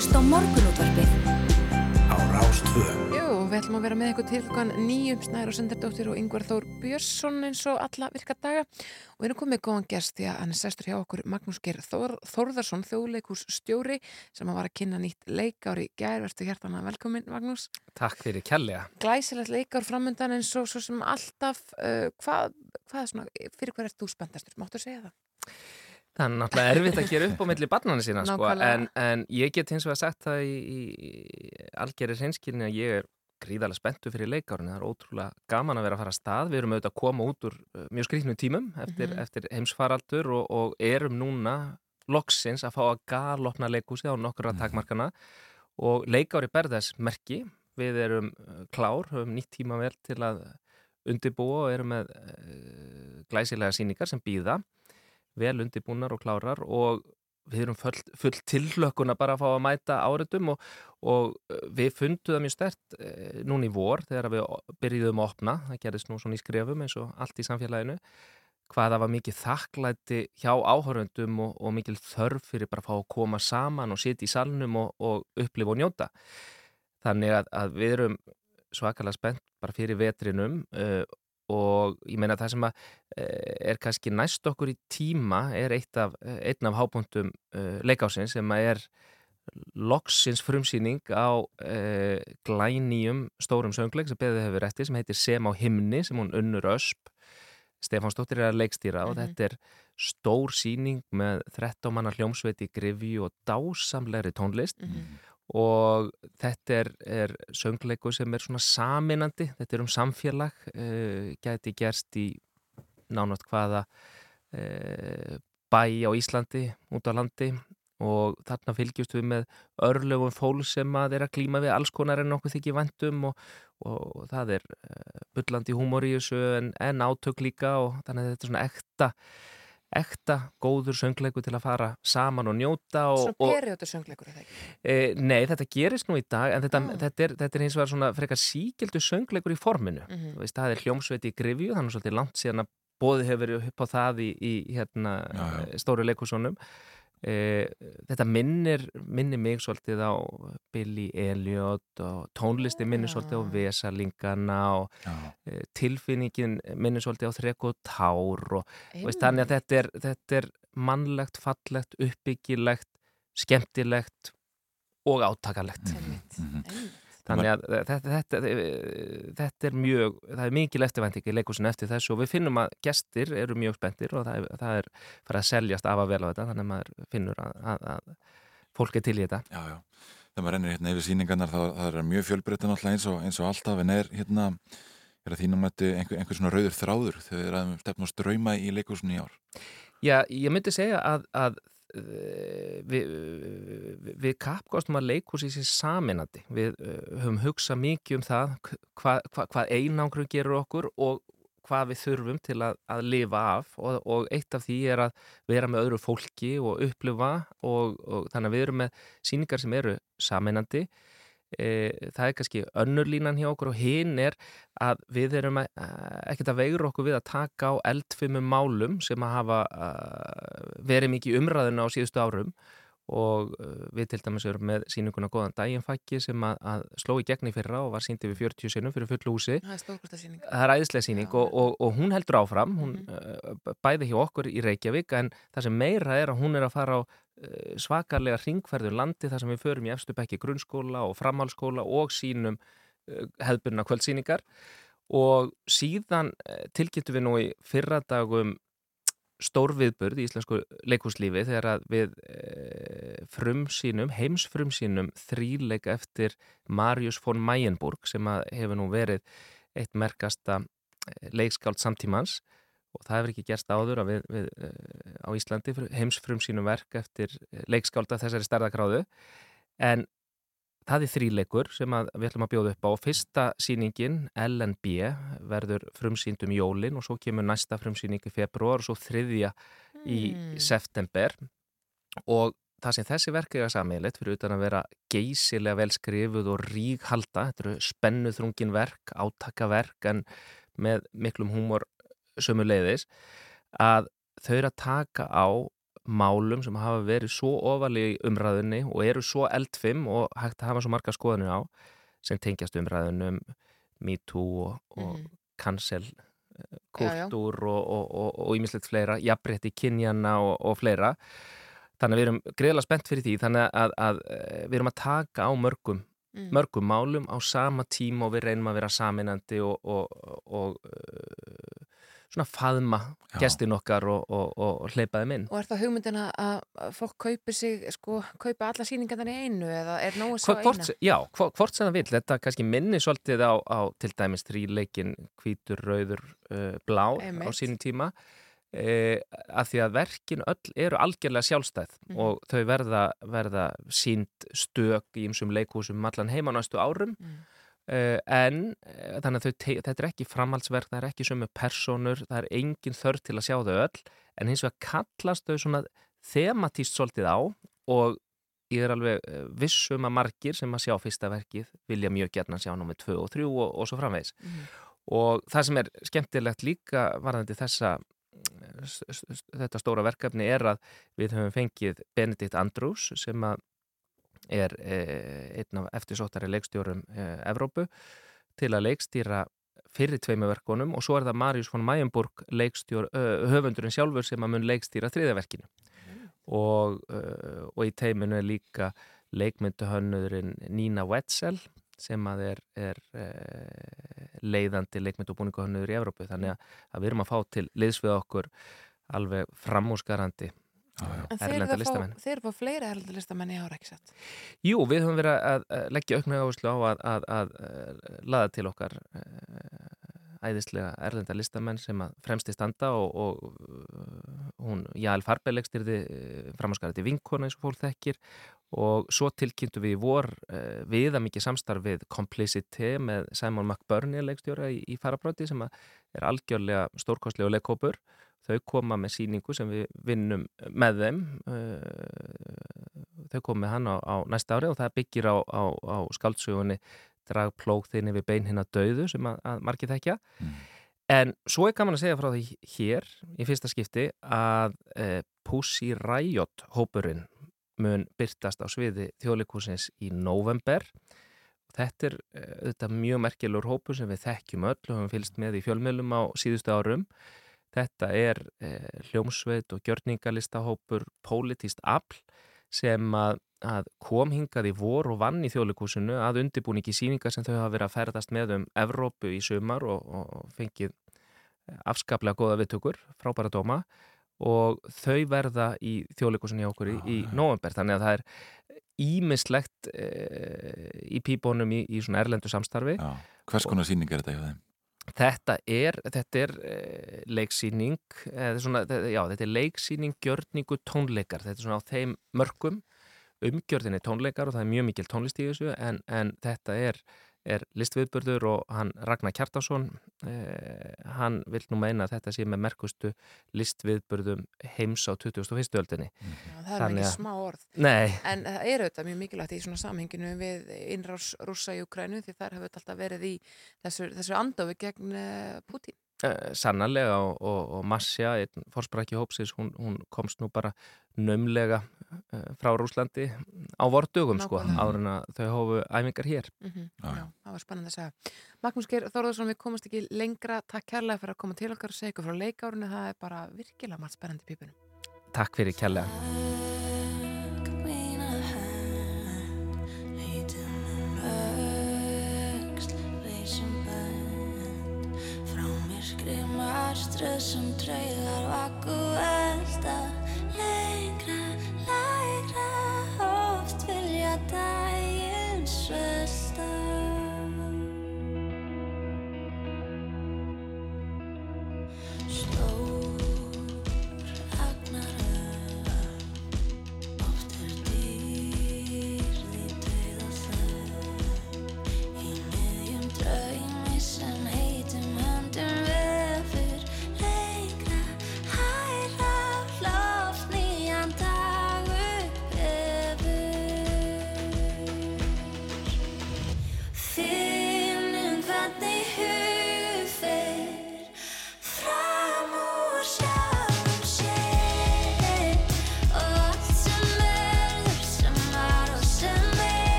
hlusta á morgunútvarpið. Á Rástvö. Jú, við ætlum að vera með ykkur til hlukan nýjum Snæður og Sendardóttir og Yngvar Þór Björnsson eins og alla virka daga og við erum komið góðan gest því að hann er sestur hjá okkur Magnús Geir Þór, Þórðarsson þjóðleikús stjóri sem að var að kynna nýtt leikári gær, verðstu hjertana velkomin Magnús. Takk fyrir kjallega. Glæsilegt leikár framöndan eins og svo sem alltaf uh, hvað, hvað er svona, fyrir hver ert þú spenntastur? Máttu að segja það? Það er náttúrulega erfitt að gera upp á milli barnana sína sko, en, en ég get hins vegar sagt það í, í algjörði hreinskilni að ég er gríðarlega spenntu fyrir leikárinu, það er ótrúlega gaman að vera að fara að stað, við erum auðvitað að koma út úr uh, mjög skrýtnum tímum eftir, Mhm. eftir heimsfaraldur og, og erum núna loksins að fá að galopna leikúsi á nokkura takmarkana. Og leikári berðas merki, við erum uh, klár, höfum nýtt tíma vel til að undirbúa og erum með uh, glæsilega síningar sem býða vel undirbúnar og klárar og við erum full, full tillökkuna bara að fá að mæta áriðum og, og við fundum það mjög stert núna í vor þegar við byrjuðum að opna, það gerðist nú svona í skrefum eins og allt í samfélaginu. Hvað það var mikið þakklæti hjá áhöröndum og, og mikil þörf fyrir bara að fá að koma saman og sitja í salnum og, og upplifa og njóta. Þannig að, að við erum svakalega spennt bara fyrir vetrinum uh, og ég meina það sem að eh, er kannski næst okkur í tíma er eitt af, einn af hábúndum uh, leikásins sem er loksins frumsýning á uh, glænýjum stórum söngleik sem beðið hefur eftir sem heitir Sem á himni sem hún unnur ösp Stefán Stóttir er að leikstýra og Mhm. þetta er stór sýning með 13 manna hljómsveit í grifju og dásamlegri tónlist Mhm. Og þetta er, er söngleiku sem er svona saminandi, þetta er um samfélag, uh, gæti gerst í nánátt hvaða uh, bæ á Íslandi, út á landi og þarna fylgjumst við með örlögum fól sem að er að klíma við alls konar en okkur þykir vandum og, og það er uh, bullandi húmor í þessu en, en átök líka og þannig að þetta er svona ekta ekta góður söngleiku til að fara saman og njóta og, Svona og, perióttur söngleikur er það ekki? E, nei, þetta gerist nú í dag en þetta, Ah. þetta, er, þetta er eins og var svona frekar síkildu söngleikur í forminu Mhm. Þú veist, það er hljómsveit í grifju þannig svolítið langt síðan að bóði hefur verið upp á það í, í hérna, Já, já. stóru leikusónum e, þetta minnir minnir mig svolítið á Billy Elliot og tónlisti minnir svolítið á Vesalingana og e, tilfinningin minnir svolítið á Þrek og Tár og veist, þannig að þetta er, þetta er mannlegt, fallegt, uppbyggilegt, skemmtilegt og átakalegt. Einmitt, Mhm. einmitt. Þannig að þetta, þetta, þetta er mjög, það er mikil eftirvænting í leikusinu eftir þessu og við finnum að gestir eru mjög spenntir og það er, það er farið að seljast af að vel á þetta þannig að maður finnur að, að, að fólk er til í þetta. já, já. Þegar maður rennir hérna yfir síningarnar þá það er mjög fjölbreytta náttúrulega eins og, eins og alltaf en er hérna er að þínum að einhver, einhver svona rauður þráður þegar þið erum stefn og ströyma í leikúsinu í ár. Já, ég myndi segja að, að eh, við, við, kappgástum að leikhúsi sér saminandi. Við eh, höfum hugsað mikið um það hva, hva, hvað einangrum gerur okkur og hvað við þurfum til að, að lifa af og, og eitt af því er að vera með öðru fólki og upplifa og, og þannig að við erum með síningar sem eru saminandi það er kannski önnur línan hjá okkur og hinn er að við erum að, ekkert að veigra okkur við að taka á eldfimum málum sem að hafa verið mikið umræðuna á síðustu árum og uh, við til dæmis erum með síninguna góðan daginfækki sem að, að sló í gegni fyrra og var síndi við 40 sinnum fyrir fullu húsi. Það er er æðislega síning og, og, og hún heldur áfram. Hún uh, bæði hjá okkur í Reykjavík en það sem meira er að hún er að fara á uh, svakarlega ringferður landi þar sem við förum í efstu bekki grunnskóla og framhalskóla og sínum hefðbunna kvöldsýningar. Og síðan tilkynntum við nú í fyrra dagum stórviðburð í íslensku leikhúslífi þegar að við e, frumsýnum, heimsfrumsýnum þríleik eftir Marius von Mayenburg sem að hefur nú verið eitt merkasta eh, leikskáld samtímans. Og það hefur ekki gerst áður við, við e, á Íslandi heimsfrumsýnum verk eftir leikskálda þessari stærðakráðu en það er þríleikur sem að við ætlum að bjóða upp á fyrsta sýningin LNB verður frumsýnd um jólin og svo kemur næsta frumsýning í februar og svo þriðja í Mm. september og það sem þessi verk eiga sammeilegt fyrir utan að vera geysilega vel skrifuð og ríkhalda, þetta eru spennuþrungin verk, átakaverk en með miklum húmor sömu leiðis, að þau eru að taka á málum sem hafa verið svo ofali í umræðunni og eru svo eldfim og hægt að hafa svo marga skoðanir á sem tengjast umræðunum MeToo og, og Mhm. cancel já. kultúr og ímislegt fleira, jafnrétti kynjana og, og fleira þannig að við erum greiðlega spennt fyrir því þannig að, að eh, við erum að taka á mörgum Mm. mörgum málum á sama tíma og við reynum að vera saminandi og, og, og uh, svona faðma gestin okkar og, og, og hleypa þeim inn Og er það hugmyndin að að fólk kaupi sig, sko, kaupa alla sýningarnar í einu eða er nógu sjá Hvort, eina? já, hvort, hvort sem það vil, þetta kannski minni svolítið á, á til dæmis þríleikin hvítur, rauður, uh, blár á Einmitt. sínum tíma uh, að því að verkin öll eru algjörlega sjálfstæð Mhm. og þau verða, verða sínd stök í ymsum leikhúsum um allan heima á næstu árum Mm. Uh, en uh, þannig að þau, þetta er ekki framhaldsverk, það er ekki sömu personur, það er engin þörf til að sjá þau öll en hins vegar kallast þau svona thematíst svolítið á og ég er alveg eh, viss um að margir sem að sjá fyrsta verkið vilja mjög gætna sjá nummið 2 og 3 og, og svo framvegis Mhm. og það sem er skemmtilegt líka varðandi þessa eh, þetta stóra verkefni er að við höfum fengið Benedikt Andrews sem að er eh, einn af eftirsóttari leikstjórum eh, Evrópu til að leikstýra fyrir tveimu verkunum og svo er það Marius von Mayenburg höfundurinn sjálfur sem að mun leikstýra þriðaverkinu og, uh, og í teiminu er líka leikmynduhönnurinn Nína Wetzel sem að er, er leiðandi leikmyndu og búninguhönnur í Evrópu. Þannig að, að við erum að fá til liðs við okkur alveg framúsgarandi. En þeir eru að fá, listamenn. þeir eru að fá fleiri erlenda listamenn í ára, ekki satt? Jú, við höfum verið að, að leggja aukna áherslu á að, að, að, að laða til okkar uh, æðislega erlenda listamenn sem að fremsti standa og, og uh, hún, Jæl Farbelegstyrði framáskarandi vinkona eins og fólk þekkir og svo tilkynntu við í vor við að mikið samstarf við Complicity með Simon McBurney leikstjóra í, í Farabráti sem að er algjörlega stórkostlega leikkópur þau koma með síningu sem við vinnum með þeim uh, þau komið með hann á, á næsta ári og það byggir á, á, á skaldsugunni dragplók þinni við bein hinn að döðu sem að, að margir þekkja Mm. en svo er gaman að segja frá því hér í fyrsta skipti að uh, Pussy Riot hópurinn mun byrtast á sviði þjóðleikúsins í november Þetta er uh, auðvitað mjög merkjulur hópur sem við þekkjum öll og höfum fylgst með í fjölmiðlum á síðustu árum. Þetta er uh, hljómsveit og gjörningalistahópur Politist Afl sem að, að kom hingað í vor og vann í þjóðleikúsinu að undirbúningi síninga sem þau hafa verið að ferðast með um Evrópu í sumar og, og fengið afskaplega góða viðtökur, frábæra dóma og þau verða í þjóðleikúsinu hjá okkur í, í november þannig að það er ímislegt e, í píbónum í, í svona erlendu samstarfi Já. Hvers konar sýning er þetta hjá þeim? Þetta er, þetta er e, leiksýning svona, já, þetta er leiksýning, gjörningu, tónleikar. Þetta er svona á þeim mörgum umgjörðinni tónleikar og það er mjög mikil tónlist í þessu en, en þetta er er listviðburður og hann Ragnar Kjartason eh, hann vil nú meina að þetta sé með merkustu listviðburðum heims á 2001. öldinni Já, það er ekki smá orð. Nei, En það er auðvitað mjög mikilvægt í svona samhenginu við innrás rússa í Ukrænu því þar hefur þetta alltaf verið í þessu, þessu andofi gegn uh, Putin. Uh, sannarlega og, og, og Masja, einn fórsprækki hópsins hún, hún komst nú bara nömlega uh, frá Rúslandi á vordugum sko, áður en að þau hófu æfingar hér Mm Já, já, já. það var spennandi að segja. Magnús Geir Þórðarsson, við komast ekki lengra. Takk kærlega fyrir að koma til okkar og segja ykkur frá leikárinu. Það er bara virkilega margt spennandi pípunum. Takk fyrir kjærlega marströð sem draugar vaku elda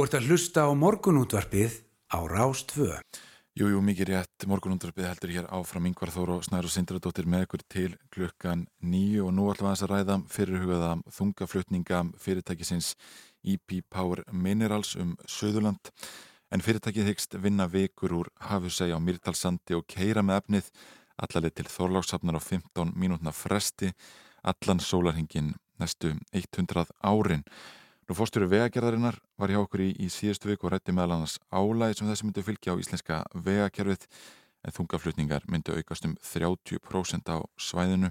Þú ert að hlusta á morgunútvarpið á Rástvö. Jú, jú, mikið rétt. Morgunúndarbyggði heldur hér áfram yngvar þóru snæru sindradóttir með ykkur til klukkan nýju og nú ætlum við að ræða fyrirhugaða þungaflutninga fyrirtækisins EP Power Minerals um Suðurland. En fyrirtækið hyggst vinna vikur úr hafusægi á Mýrtalsandi og keira með efnið allarleið til Þorláksafnar á 15 mínútna fresti allan sólarhingin næstu 100 árin. Nú fórstjóru vegagerðarinnar var hjá okkur í, í síðustu viku og rætti meðal annars álæði sem þessi myndi fylgja á íslenska vegakerfið en þungaflutningar myndi aukast um 30% á svæðinu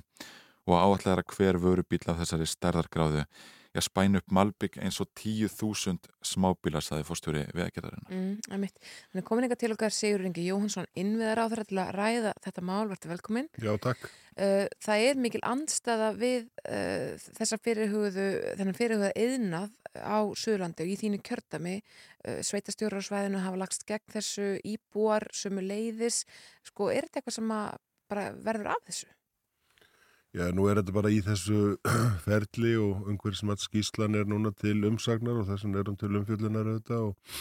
og áallega hver vörubíl af þessari stærðargráðu já, spæn upp Malbygg eins og 10.000 smábílar saði fórstjóri vegagerðarinnar. Mm, Þannig komin eitthvað til okkar Sigur Ringi Jóhansson innviðar á þeirra til að ræða þetta mál, verður velkomin. Já, takk. Uh, það er mikil andstaða við uh, þessa fyrirhugðu, þennan fyrirhugða yðnað á Suðurlandi og í þínu kjördami uh, sveitastjórar á svæðinu hafa lagst gegn þessu íbúar sömu leiðis. Sko, er þetta eitthvað sem verður af þessu? Já, nú er þetta bara í þessu ferli og umhverfismat skíslan er núna til umsagnar og þessum erum til umfjöldunar auðvitað og,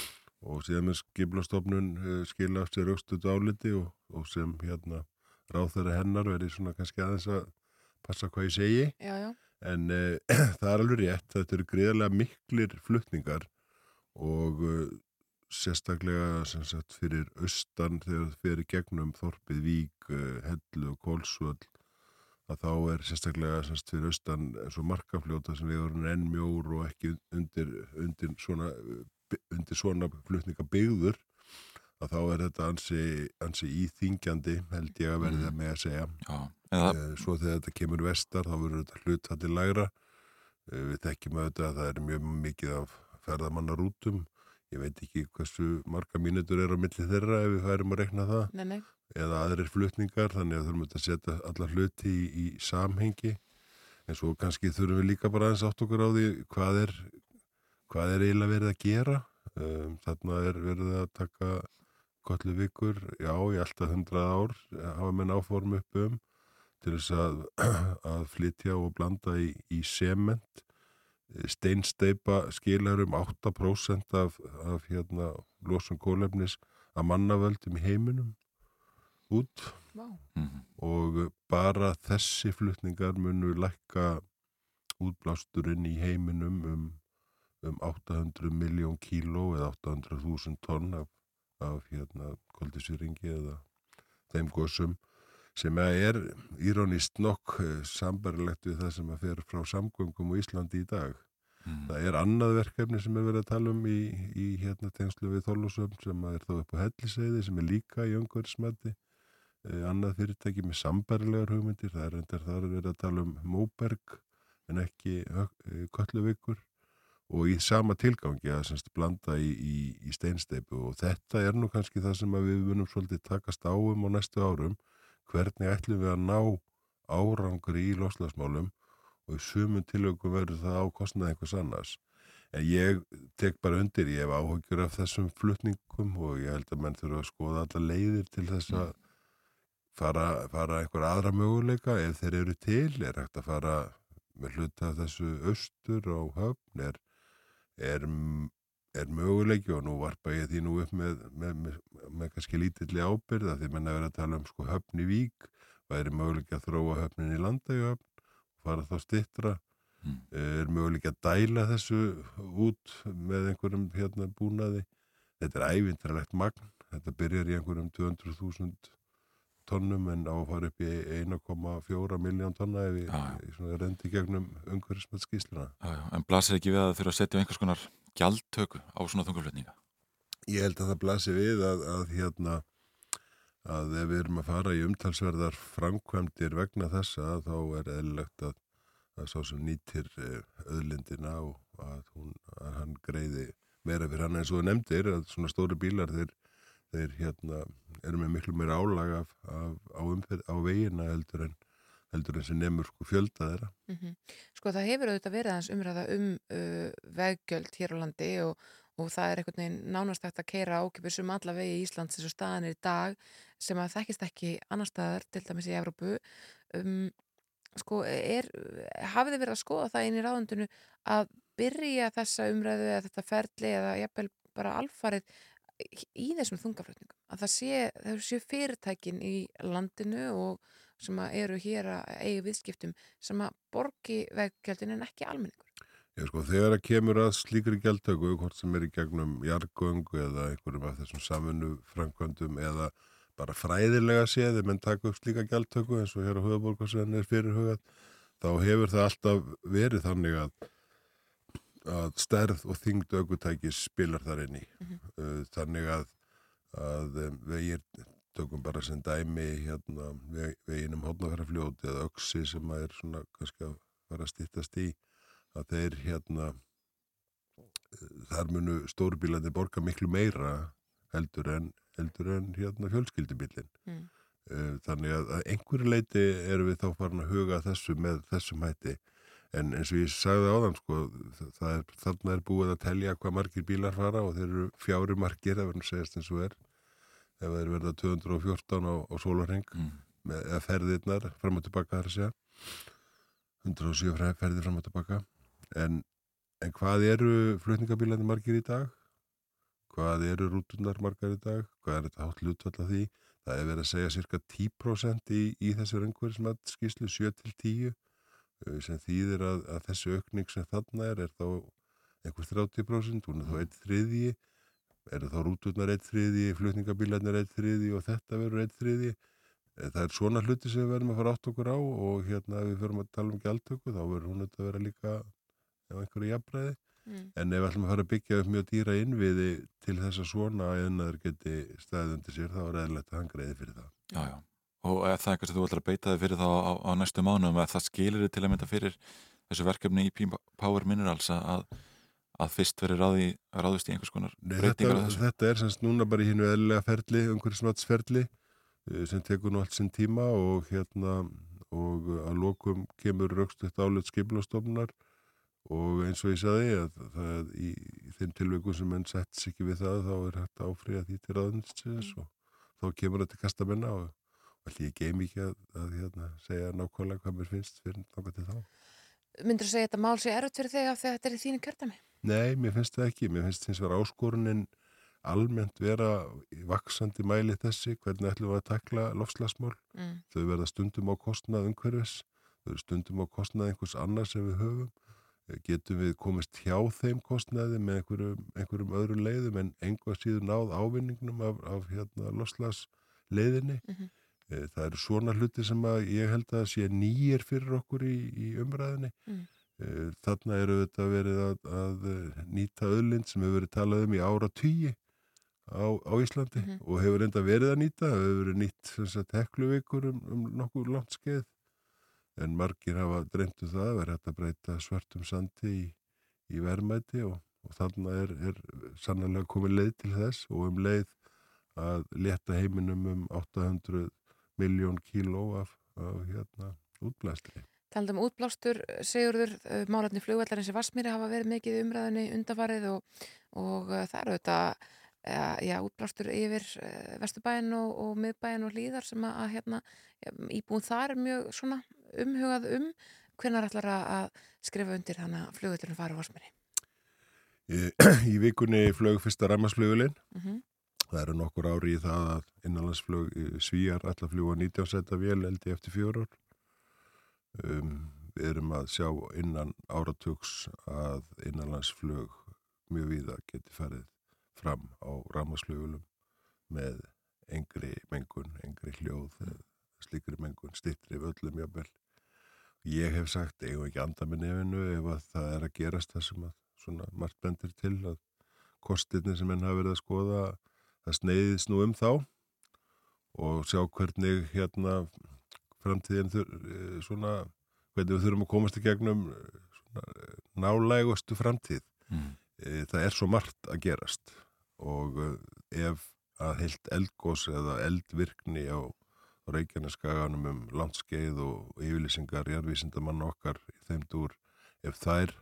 og síðan með skiblastofnun uh, skila sér aukstuð áliti og, og sem hérna ráð þeirra hennar verið svona kannski aðeins að passa hvað ég segi já, já. en uh, það er alveg rétt, þetta eru greiðarlega miklir flutningar og uh, sérstaklega sagt, fyrir austan þegar það fyrir gegnum Þorpið, Vík, Hellu og Kólsvöld að þá er sérstaklega semst fyrir austan eins og markafljóta sem við erum enn mjór og ekki undir, undir svona, undir svona flutningabyggður að þá er þetta ansi, ansi íþingjandi held ég að verði það mm. með að segja. Já, eða... svo þegar þetta kemur vestar þá verður þetta hlut hætti lægra. Eh, við þekkjum auðvitað að það er mjög mikið af ferðamannarútum. Ég veit ekki hversu marga mínutur er á milli þeirra ef við færum að rekna það. Nei, nei eða aðrir flutningar þannig að þurfum við að setja alla hluti í, í samhengi. En svo kannski þurfum við líka bara aðeins átt okkur á því hvað er, hvað er eiginlega verið að gera. Um, þarna er verið að taka kollu vikur, já í alltaf hundrað ár hafa menn áform upp um til þess að, að flytja og blanda í, í sement. Steinsteipa skilar um 8% af, af hérna, losum kólefnis að mannavöldum í heiminum út wow. Mhm. og bara þessi flutningar munu lækka útblásturinn í heiminum um, um 800 miljón kíló eða 800.000 tonn af, af hérna koldisýringi eða þeim góðsum sem er írónist nokk eh, sambarilegt við það sem að fer frá samgöngum og Íslandi í dag. Mm. Það er annað verkefni sem er verið að tala um í, í hérna tengslu við Þólusöfn sem er þá upp á helliseiði sem er líka í öngverðismætti annað fyrirtæki með sambarilegar hugmyndir, það er endar þar að vera að tala um móberg en ekki eh, kölluvikur og í sama tilgangi að semst blanda í, í, í steinsteipu og þetta er nú kannski það sem við vunum svolítið takast á um á næstu árum. Hvernig ætlum við að ná árangri í loslagsmálum og í sumun tilökum verður það á kostnað einhvers annars. En ég tek bara undir, ég hef áhugjur af þessum flutningum og ég held að menn þurfa að skoða alla leiðir til þess að mm fara, fara einhver aðra möguleika ef þeir eru til, er hægt að fara með hluta þessu austur á höfn, er, er, er möguleiki? Og nú varpa ég því nú upp með, með, með, með kannski lítilli ábyrða því mann er að tala um sko höfn í vík, væri möguleiki að þróa höfnin í landægjöfn og fara þá stittra, mm. er möguleiki að dæla þessu út með einhverjum hérna búnaði, þetta er ævintralegt magn, þetta byrjar í einhverjum 200.000 tonnum en á að fara upp í 1,4 miljón tonna ef ég rendi gegnum umhverfismet skýsluna. En blasir ekki við að þurfa að setja einhvers konar gjaldtöku á svona þungaflutninga? Ég held að það blasir við að, að hérna að ef við erum að fara í umtalsverðar framkvæmdir vegna þessa þá er eðlilegt að, að sá sem nýtir öðlindina eh, og að, hún, að hann greiði meira fyrir hann eins og nefndir að svona stóri bílar þeir þeir hérna eru með miklu meira álag af, af, á, umferð, á veginna heldur en heldur en sem nefnur sko fjölda þeirra. Mm -hmm. Sko það hefur auðvitað verið aðeins umræða um uh, veggjöld hér á landi og, og það er einhvern veginn nánastægt að keira ákipis um alla vegi í Íslands eins og staðanir í dag sem að þekkist ekki annar staðar til dæmis í Evrópu. Um, sko er, hafið þið verið að skoða það inn í ráðundinu að byrja þessa umræðu eða þetta ferli eða jafnvel bara alfarið í þessum þungaflutningum að það sé, það sé fyrirtækin í landinu og sem eru hér að eigi viðskiptum sem að borgi veggjöldin en ekki almenningur. Já, sko, þegar það kemur að slíkri gjaldtöku, hvort sem er í gegnum jargöngu eða einhverjum af þessum saminu framkvæmdum eða bara fræðilega séði, menn taka upp slíka gjaldtöku eins og hér á höfuborgarsveðin er fyrirhugað, þá hefur það alltaf verið þannig að, að stærð og þyngd aukutækis spilar þar inn í. Mm -hmm. Þannig að, að vegir, tökum bara sem dæmi hérna, veginum hodnafærafljóti eða öksi sem að er svona kannski að fara að stýttast í, að þeir hérna, þar munu stórbílandi borga miklu meira heldur en heldur en hérna fjölskyldubillin. Mm. Þannig að, að einhverju leiti erum við þá farin að huga þessu með þessum hætti. En eins og ég sagði á þann, sko, er, þarna er búið að telja hvað margir bílar fara og þeir eru fjári margir, það verður að segjast eins og er. Ef það er verið að 214 á, á sólarheng, mm. eða ferðirnar fram og tilbaka þar að segja. 107 ferðir fram og tilbaka. En, en hvað eru flutningabílarnir margir í dag? hvað eru rútunar margar í dag, hvað er þetta hátt hlutvall af því, það er verið að segja cirka 10% í, í þessu röngverðismat skýslu 7-10 sem þýðir að, að þessu aukning sem þarna er, er þá einhver 30%, hún er þá eitt þriðji eru þá rútunar eitt þriðji flutningabílarnir eitt þriðji og þetta verður eitt þriðji eh, það er svona hluti sem við verðum að fara átt okkur á og hérna ef við förum að tala um gjaldtöku þá verður hún að vera líka á einhverju jafnbræði Mm. En ef við ætlum að fara að byggja upp mjög dýra innviði til þess að svona einnaður geti staðið undir sér þá er eðlert að hann greiði fyrir það. Já, já. Og er það eitthvað sem þú ætlar að beita þig fyrir þá á, á næstu mánum að það skilir þig til að mynda fyrir þessu verkefni í Power Minerals að, að fyrst veri ráði, ráðist í einhvers konar breytingar á þessu? Þetta er semst núna bara í hínu eðlega ferli, umhverfismatsferli eh, sem tekur nú allt sinn tíma og hérna og að lokum kemur raukstuðt álut skipilastofnunar og eins og ég saði að það í, í þeim tilveikum sem enn setts ekki við það þá er hægt að áfriða því til raðunnsins mm. og þá kemur þetta kastamenn á og allir ég geim ekki að, að hérna, segja nákvæmlega hvað mér finnst fyrir nákvæmlega til þá. Myndur þú segja að þetta mál sé erut fyrir þig af því að þetta er í þínu kjartami? Nei, mér finnst það ekki. Mér finnst þess að áskorunin almennt vera vaksandi mæli þessi, hvernig ætlum við að takla lofslagsmál. Mm. Þau verða stundum á kostnað umhverfis, þau verða stundum á kostnað einhvers annars sem við höfum getum við komist hjá þeim kostnæði með einhverjum, einhverjum öðru leiðum en einhvað síður náð ávinningnum af, af hérna, loslas leiðinni. Mm -hmm. Það eru svona hluti sem að ég held að sé nýjir fyrir okkur í, í umræðinni. Mm. Þarna eru þetta verið að, að nýta öðlind sem hefur verið talað um í ára tíi á, á Íslandi mm og hefur enda verið að nýta. Það hefur verið nýtt hekluvikur um, um nokkur langt skeið en margir hafa dreymtu um það að vera hægt að breyta svartum sandi í, í verðmæti og, og þannig er, er sannlega komið leið til þess og um leið að leta heiminum um 800 miljón kíló af, af hérna, útblæstri. Taldum útblástur, segurður, eh, málarni flugvallarins í Vassmýri hafa verið mikið umræðinni undafarið og, og eh, það eru þetta já, útblástur yfir eh, Vesturbæin og, og miðbæin og hlýðar sem að, hérna, íbúin þar er mjög svona umhugað um hvernig ætlar að skrifa undir þannig að flugvöldunum fara á Varsmeri? Í, vikunni flög fyrsta ræmasflugulinn mm -hmm. Það eru nokkur ári í það að innanlandsflug svíjar allar fljúa 19 setta vél eldi eftir fjóru ár um, við erum að sjá innan áratugs að innanlandsflug mjög víða geti farið fram á ræmasflugulum með engri mengun, engri hljóð slíkri mengun stittri völlum jábel. Ég hef sagt, hef ekki andað með nefinu ef að það er að gerast það sem að svona margt bendir til að kostirni sem henn hafa verið að skoða það sneiðist nú um þá og sjá hvernig hérna framtíðin þur, eh, svona, hvernig við þurfum að komast í gegnum eh, svona, eh, nálægustu framtíð. Mm. Það er svo margt að gerast og ef að heilt eldgós eða eldvirkni á Reykjaneskaganum um landskeið og yfirlýsingar jarðvísindamann okkar í þeim dúr ef þær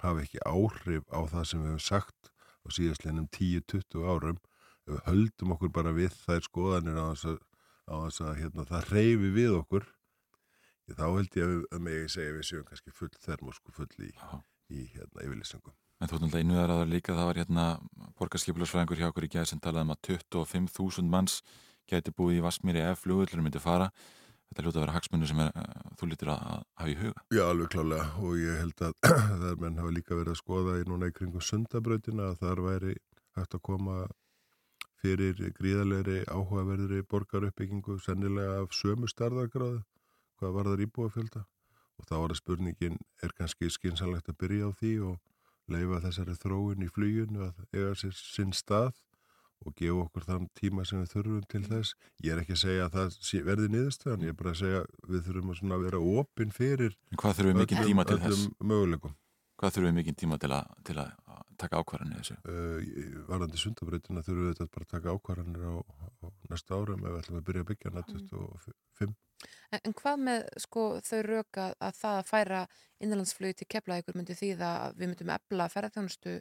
hafa ekki áhrif á það sem við hefum sagt á síðastlinum 10-20 árum ef við höldum okkur bara við þær skoðanir á þess að, á þess að hérna, það reyfi við okkur þá held ég að, mig segja við séum kannski full þermosku full í, í hérna yfirlýsingum. En þú ætlum að innviðar að það líka, það var hérna borgarskipilarsfræðingur hjá okkur í gæð sem talaði um að 25.000 manns geti búið í Vasmíri ef flugvöldurinn myndi fara. Þetta hljóta að vera hagsmunni sem er, uh, þú lítir að, að hafa í huga. Já, alveg klálega og ég held að það menn hafa líka verið að skoða í núna í kringum sundabrautina að þar væri hægt að koma fyrir gríðalegri áhugaverðri borgaruppbyggingu sennilega af sömu starðargráðu hvað var það íbúafjölda og þá var það spurningin er kannski skynsanlegt að byrja á því og leifa þessari þróun í fluginu að eiga sér sinn stað og gefa okkur þann tíma sem við þurfum til þess. Ég er ekki að segja að það verði niðurstöðan, ég er bara að segja við þurfum að vera opinn fyrir Hvað þurfum við mikið tíma til þess? Möguleikum. Hvað þurfum við mikið tíma til að, til að taka ákvarðanir þessu? Uh, varandi sundabröytina þurfum við þetta bara að taka ákvarðanir á, á næsta árum ef við ætlum að byrja að byggja hana 25. En, en hvað með sko, þau röka að það að færa innanlandsflögi til keflaðið myndi því að við myndum efla ferðarþjónustu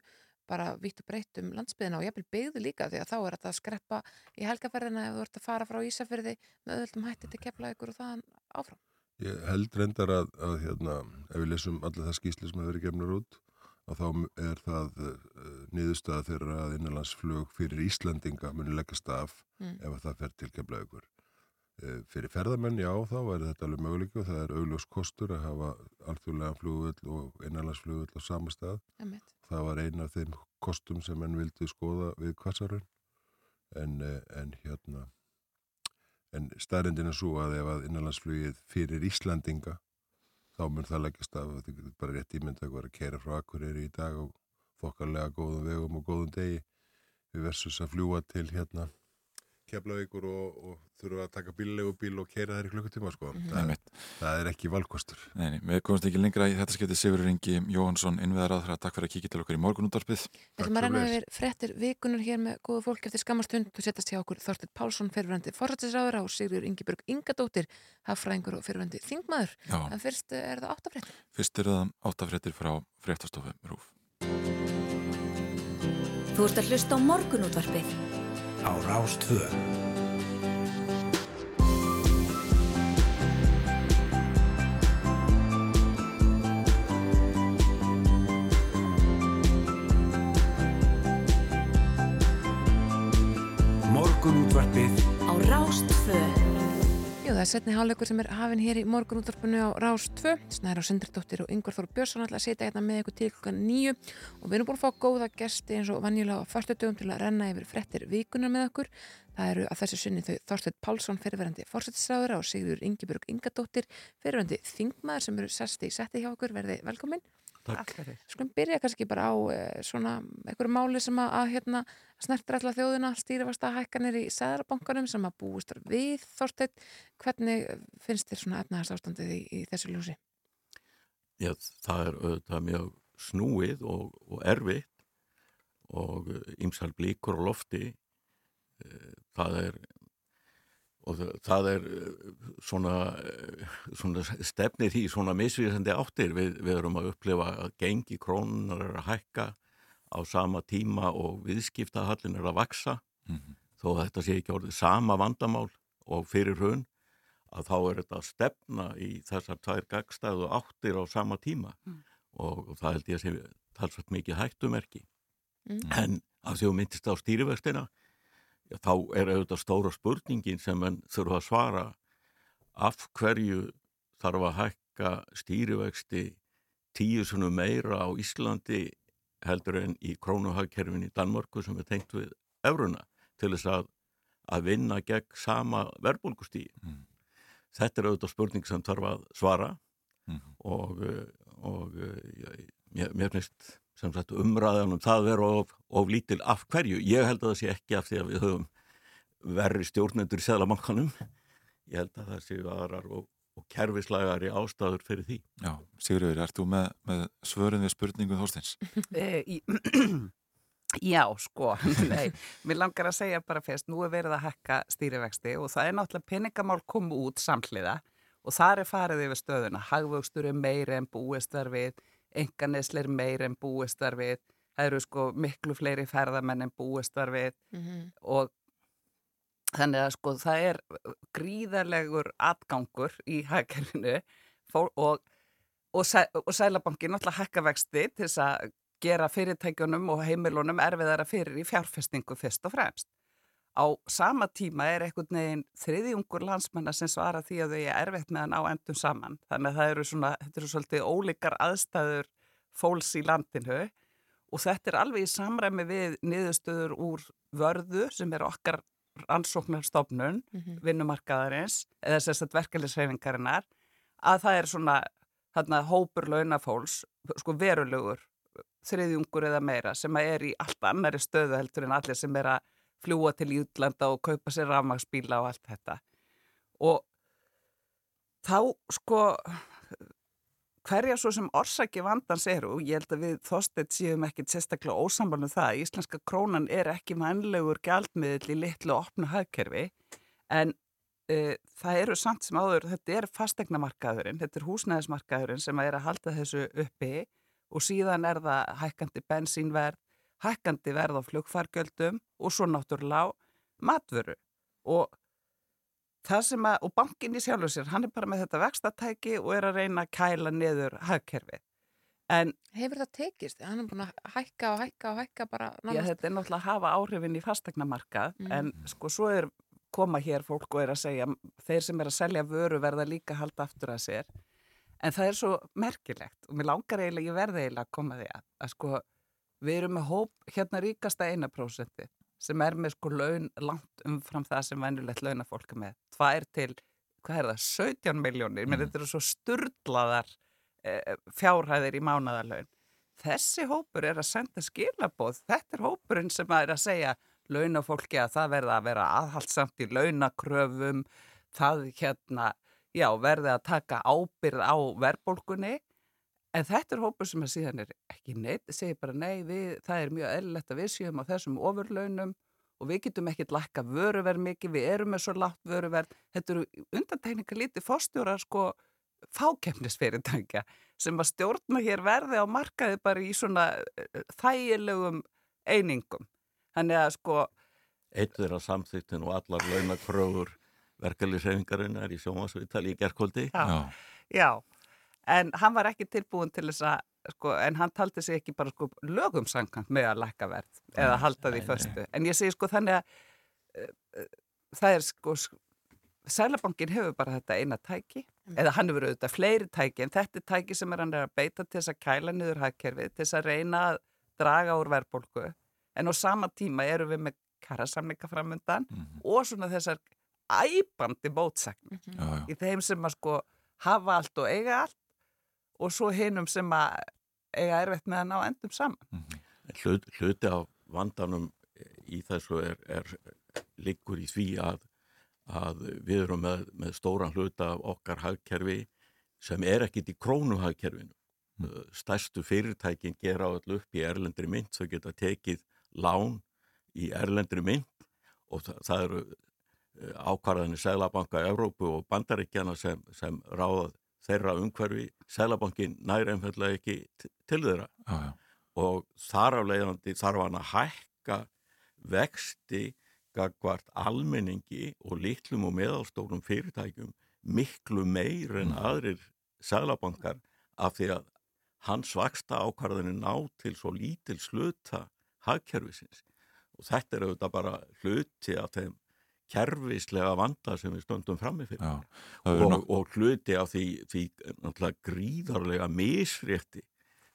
bara vitt og breytt um landsbyðina og jafnvel byggðu líka því að þá er þetta að skreppa í helgaferðina ef þú ert að fara frá Ísafyrði með öðvöldum hætti til keflaðið og það áfram. Ég held reyndar að, að hérna, ef við lesum alla það skýsli sem hefur verið gefnur út að þá er það uh, niðurstaða þeirra að innanlandsflög fyrir Íslandinga muni leggast af mm. ef það fer til keflaðið Eh, fyrir ferðamenn, já, þá væri þetta alveg möguleik og það er augljós kostur að hafa alþjóðlega flugvöld og einanlandsflugvöld á sama stað. Emitt. Það var eina af þeim kostum sem enn vildi skoða við kvassarun en, eh, en hérna en staðrindin er svo að ef að innanlandsflugið fyrir Íslandinga þá mun það leggjast af þetta er bara rétt ímynd að vera að kera frá Akureyri í dag og þokkarlega góðum vegum og góðum degi. Við versus að fljúa til hérna keflavíkur og, og þurfa að taka bíllegu bíl og keira þær í klukkutíma sko. Mm -hmm. það, það er ekki valkostur. Nei, nei, við komumst ekki lengra í þetta skemmti Sigur Ringi Jóhansson, innviðar aðra, takk fyrir að kíkja til okkur í morgunúndarpið. Við ætlum að renna yfir frettir vikunar hér með góðu fólk eftir skamastund og setjast hjá okkur Þorstur Pálsson, fyrirvændi forrættisráður á Sigur Ingibjörg Ingadóttir, hafræðingur og fyrirvændi þingmaður. Já. En fyrst er það áttafrettir. Fyrst er það áttafrettir frá fréttastofu Rúf. Þú ert að hlusta á morgunútvarpið á Rástvö. Morgun útvarpið á Rástvö. Jú, það er setni hálfleikur sem er hafinn hér í morgun útvarpinu á Rás 2. Snæra og Sindardóttir og Yngvar Þór Björnsson ætla að setja hérna með ykkur til klukkan nýju og við erum búin að fá góða gesti eins og vanjulega á fyrstutugum til að renna yfir frettir vikunar með okkur. Það eru að þessu sunni þau Þorstedt Pálsson, fyrirverandi fórsættisráður og Sigurður Yngibjörg Ingadóttir, fyrirverandi þingmaður sem eru sesti í setti hjá okkur. Verði velkominn. Skulum byrja kannski bara á eh, svona einhverju máli sem að, að hérna, snertir alltaf þjóðina, stýrifasta hækkanir í Sæðarabankanum sem að búist við Þorstein. Hvernig finnst þér svona efnaðast ástandið í, í þessu ljósi? Já, það er auðvitað mjög snúið og, og erfitt og ymsal blíkur á lofti. Eh, það er og það er eh, svona, eh, svona stefnir í svona misvíðsandi áttir við, við erum að upplifa að gengi krónunar er að hækka á sama tíma og viðskiptahallin er að vaksa mm -hmm. þó að þetta sé ekki orðið sama vandamál og fyrir hún að þá er þetta að stefna í þessar tvær gagstæðu áttir á sama tíma mm. og, og það held ég að sé talsvægt mikið hættumerki mm. en af því að myndist á stýrivextina já, þá er auðvitað stóra spurningin sem mann þurfa að svara af hverju þarf að hækka stýrivexti tíu sunum meira á Íslandi heldur en í krónuhagkerfin í Danmörku sem er tengt við euruna til þess að, að vinna gegn sama verbulgustíi. Mm. Þetta er auðvitað spurning sem þarf að svara mm. og, og ég, mér finnst sem sagt umræðan um það vera of, of lítil af hverju. Ég held að það sé ekki af því að við höfum verri stjórnendur í Sæðlamankanum. Ég held að það séu aðrar og, og kerfislægari ástæður fyrir því. Já, Sigurður, ert þú með, með svörun við spurningum Þorsteins? Já, sko, nei, mér langar að segja bara fyrst, nú er verið að hekka stýrivexti og það er náttúrulega peningamál komu út samhliða og það er farið yfir stöðuna, hagvöxtur er meiri en búistar við, enganisleir meir en búistar við það eru sko miklu fleiri ferðamenn en búistar við mm -hmm. og þannig að sko það er gríðarlegur atgangur í hækkerfinu og og, sæ, og Sælabankin náttúrulega hækka vexti til þess að gera fyrirtækjunum og heimilunum erfiðara fyrir í fjárfestingu fyrst og fremst. Á sama tíma er einhvern veginn þriðjungur landsmennar sem svara því að þau er erfitt með að ná endum saman. Þannig að það eru svona, þetta eru svolítið ólíkar aðstæður fólks í landinu og þetta er alveg í samræmi við niðurstöður úr vörðu sem er okkar ansóknarstofnun, mm -hmm. vinnumarkaðarins eða sérstætt verkefliðsreifingarinnar að það er svona þarna hópur launafólks, sko verulegur þriðjungur eða meira sem er í allt annari stöðu heldur en allir sem er að fljúa til Jútlanda og kaupa sér rafmagsbíla og allt þetta. Og þá sko hverja svo sem orsaki vandans eru og ég held að við þósteit séum ekkit sérstaklega ósambalum það Íslenska krónan er ekki mannlegur gældmiðl í litlu og opnu hagkerfi en uh, það eru samt sem áður, þetta er fastegnamarkaðurinn, þetta er húsnæðismarkaðurinn sem er að halda þessu uppi og síðan er það hækkandi bensínverð, hækkandi verð á flugfargjöldum og svo náttúrulega matvöru og það sem að, og bankin í sjálfur sér, hann er bara með þetta vextatæki og er að reyna að kæla niður hagkerfið. En, Hefur það tekist? Hann er búin að hækka og hækka og hækka bara náttúrulega. Já, þetta er náttúrulega að hafa áhrifin í fastegnamarkað, mm. en sko svo er koma hér fólk og er að segja, þeir sem er að selja vöru verða líka halda aftur að sér. En það er svo merkilegt og mér langar eiginlega, ég verði eiginlega að koma því að, að sko við erum með hóp hérna ríkasta eina prósendi sem er með sko laun langt umfram það sem venjulegt launafólk er með. Tvær til, hvað er það, 17 miljónir, mm. menn þetta eru svo sturdlaðar e, fjárhæðir í mánadalaun. Þessi hópur er að senda skilabóð, þetta er hópurinn sem er að segja launafólki að það verða að vera aðhaldsamt í launakröfum, það hérna, já, verði að taka ábyrð á verðbólkunni En þetta er hópur sem að síðan er ekki neitt, segir bara nei, við, það er mjög eðlilegt að við séum á þessum ofurlaunum og við getum ekkert lakka vöruverð mikið, við erum með svo látt vöruverð. Þetta eru undantekningar lítið fórstjórar sko fákemnisfyrirtækja sem að stjórna hér verði á markaði bara í svona eh, þægilegum einingum. Þannig að sko... Eitt er að samþýttin og allar launakröfur verkefliðshefingarinn er í sjómasvítali í gerðkvöldi. Já, já en hann var ekki tilbúin til þess að sko, en hann taldi sig ekki bara sko, lögumsankant með að lækka verð eða halda því förstu, en ég segi sko þannig að uh, það er sko Sælabankin hefur bara þetta eina tæki mm. eða hann hefur auðvitað fleiri tæki en þetta er tæki sem er hann er að beita til þess að kæla niður hagkerfið, til þess að reyna að draga úr verðbólku en á sama tíma eru við með karasamninga framundan mm -hmm. og svona þessar æbandi bótsakni mm -hmm. í þeim sem að sko hafa allt og eiga allt og svo hinnum sem að eiga erfitt með að ná endum saman. Mm -hmm. Hlut, hluti af vandanum í þessu er, er liggur í því að, að við erum með, með stóran hluta af okkar hagkerfi sem er ekkit í krónuhagkerfinu. Mm. Stærstu fyrirtækin gera allu upp í erlendri mynd, þau geta tekið lán í erlendri mynd og það, það eru eh, ákvarðanir Sælabanka Európu og Bandaríkjana sem, sem ráðað þeirra umhverfi Sælabankin næri einfallega ekki til þeirra. Ah, og þar af leiðandi þarf hann að hækka vexti gagvart almenningi og litlum og meðalstórum fyrirtækjum miklu meir en mm. aðrir Sælabankar af því að hans vaksta ákvarðinu ná til svo lítil sluta hagkerfisins. Og þetta er auðvitað bara hluti af þeim kervislega vanda sem við stöndum framifir og, og hluti af því, því gríðarlega misrétti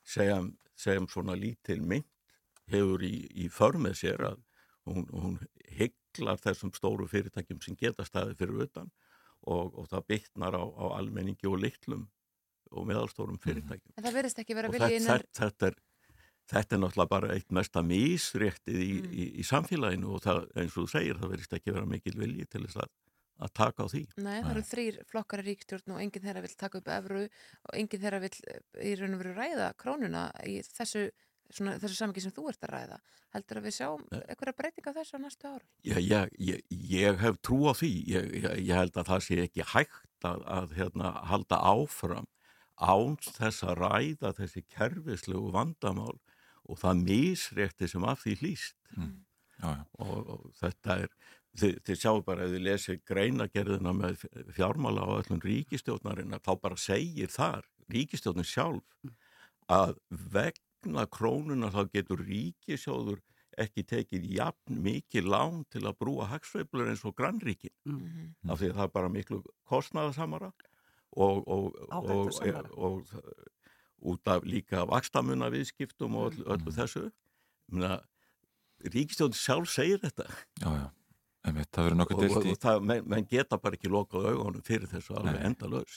sem, sem svona lítil mynd hefur í, í förmið sér að hún, hún hygglar þessum stóru fyrirtækjum sem geta staði fyrir utan og, og það bytnar á, á almenningi og litlum og meðalstórum fyrirtækjum. En það verðist ekki vera viljið innan... Þetta, þetta er þetta er náttúrulega bara eitt mesta mísréttið í, mm. í, í samfélaginu og það, eins og þú segir, það verist ekki vera mikil vilji til þess að, að taka á því. Nei, það eru þrýr flokkar í ríkstjórn og enginn þeirra vil taka upp efru og enginn þeirra vil eh, í raun og veru ræða krónuna í þessu, svona, þessu samingi sem þú ert að ræða. Heldur að við sjáum eitthvað breyting á þessu á næstu áru? Já, ég, ég, ég hef trú á því. Ég, ég held að það sé ekki hægt að, að hérna, halda áfram áns þess að ræða þessi kerfislegu vandamál og það misrétti sem af því hlýst mm. já, já. Og, og þetta er þið, þið sjáu bara að þið lesið greinagerðina með fjármála á öllum ríkistjóðnarinn þá bara segir þar ríkistjóðin sjálf að vegna krónuna þá getur ríkisjóður ekki tekið jafn mikið lán til að brúa hagsveiflur eins og grannríkin Mhm. af því að það er bara miklu kostnaðasamara og, og, og, Áhættusamara. og, og út af líka vakstamuna viðskiptum og öllu, öllu þessu. Ríkistjóðin sjálf segir þetta. Já, já, einmitt, það verður nokkuð deilt í og það, menn, menn geta bara ekki lokað augunum fyrir þessu alveg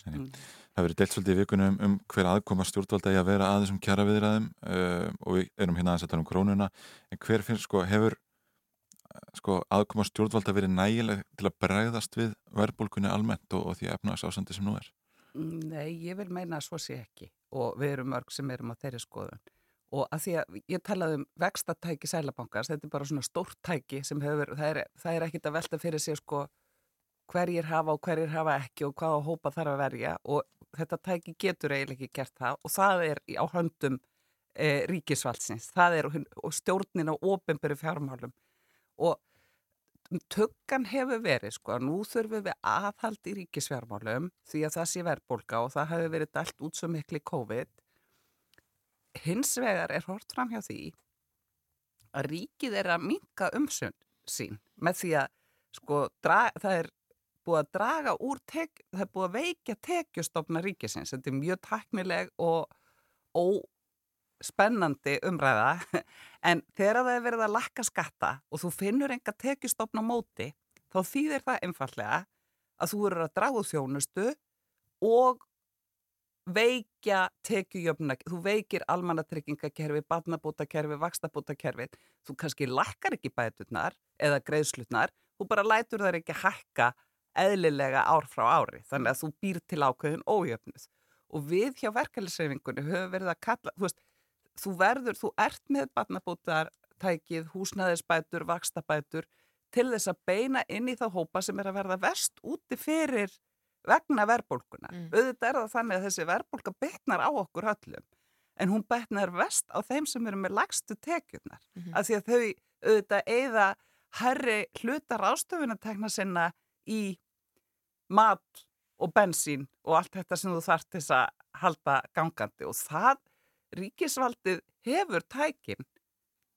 Nei, nei. Það verður deilt svolítið í vikunum um, um hver aðkoma stjórnvalda í að vera að þessum kjara viðræðum uh, og við erum hérna aðeins að tala um krónuna. En hver finnst sko, hefur uh, sko, aðkoma stjórnvalda verið nægileg til að bregðast við verðbólkunni almennt og, og því efnaðs ásandi sem nú er? Nei, ég vil meina að svo sé ekki og við erum mörg sem erum á þeirri skoðun. Og að því að ég talaði um vextatæki sælabankars, þetta er bara svona stórt tæki sem hefur, það er, er ekkit að velta fyrir sig sko hverjir hafa og hverjir hafa ekki og hvaða hópa þarf að verja og þetta tæki getur eiginlega ekki gert það og það er á höndum e, ríkisvaldsins, það er og stjórnin á ofinböru fjármálum. Og tuggan hefur verið sko að nú þurfum við aðhald í ríkisfjármálum því að það sé verðbólka og það hefur verið dælt út svo miklu COVID. Hins vegar er hort fram hjá því að ríkið er að minka umsund sín með því að sko það er búið að draga úr tek, það er búið að veikja tekjustofna ríkisins, þetta er mjög taknileg og óspennandi umræða en þegar það er verið að lakka skatta og þú finnur enga tekjustofna á móti þá þýðir það einfallega að þú eru að draga úr þjónustu og veikja tekjujöfna, þú veikir almannatryggingakerfi, barnabótakerfi, vakstabótakerfi, þú kannski lakkar ekki bæturnar eða greiðslutnar, þú bara lætur þar ekki hækka eðlilega ár frá ári, þannig að þú býr til ákveðin ójöfnuð. Og við hjá verkefliðsreifingunni höfum verið að kalla, þú veist, þú verður, þú ert með barnabótartækið, húsnæðisbætur, vakstabætur, til þess að beina inn í þá hópa sem er að verða verst úti fyrir vegna verðbólkunar. Mm. Auðvitað er það þannig að þessi verðbólka betnar á okkur öllum, en hún betnar vest á þeim sem eru með lagstu tekjurnar. Mhm. Af því að þau auðvitað eigða herri hlutar ástöfunatekna sinna í mat og bensín og allt þetta sem þú þarft þess að halda gangandi og það ríkisvaldið hefur tækin,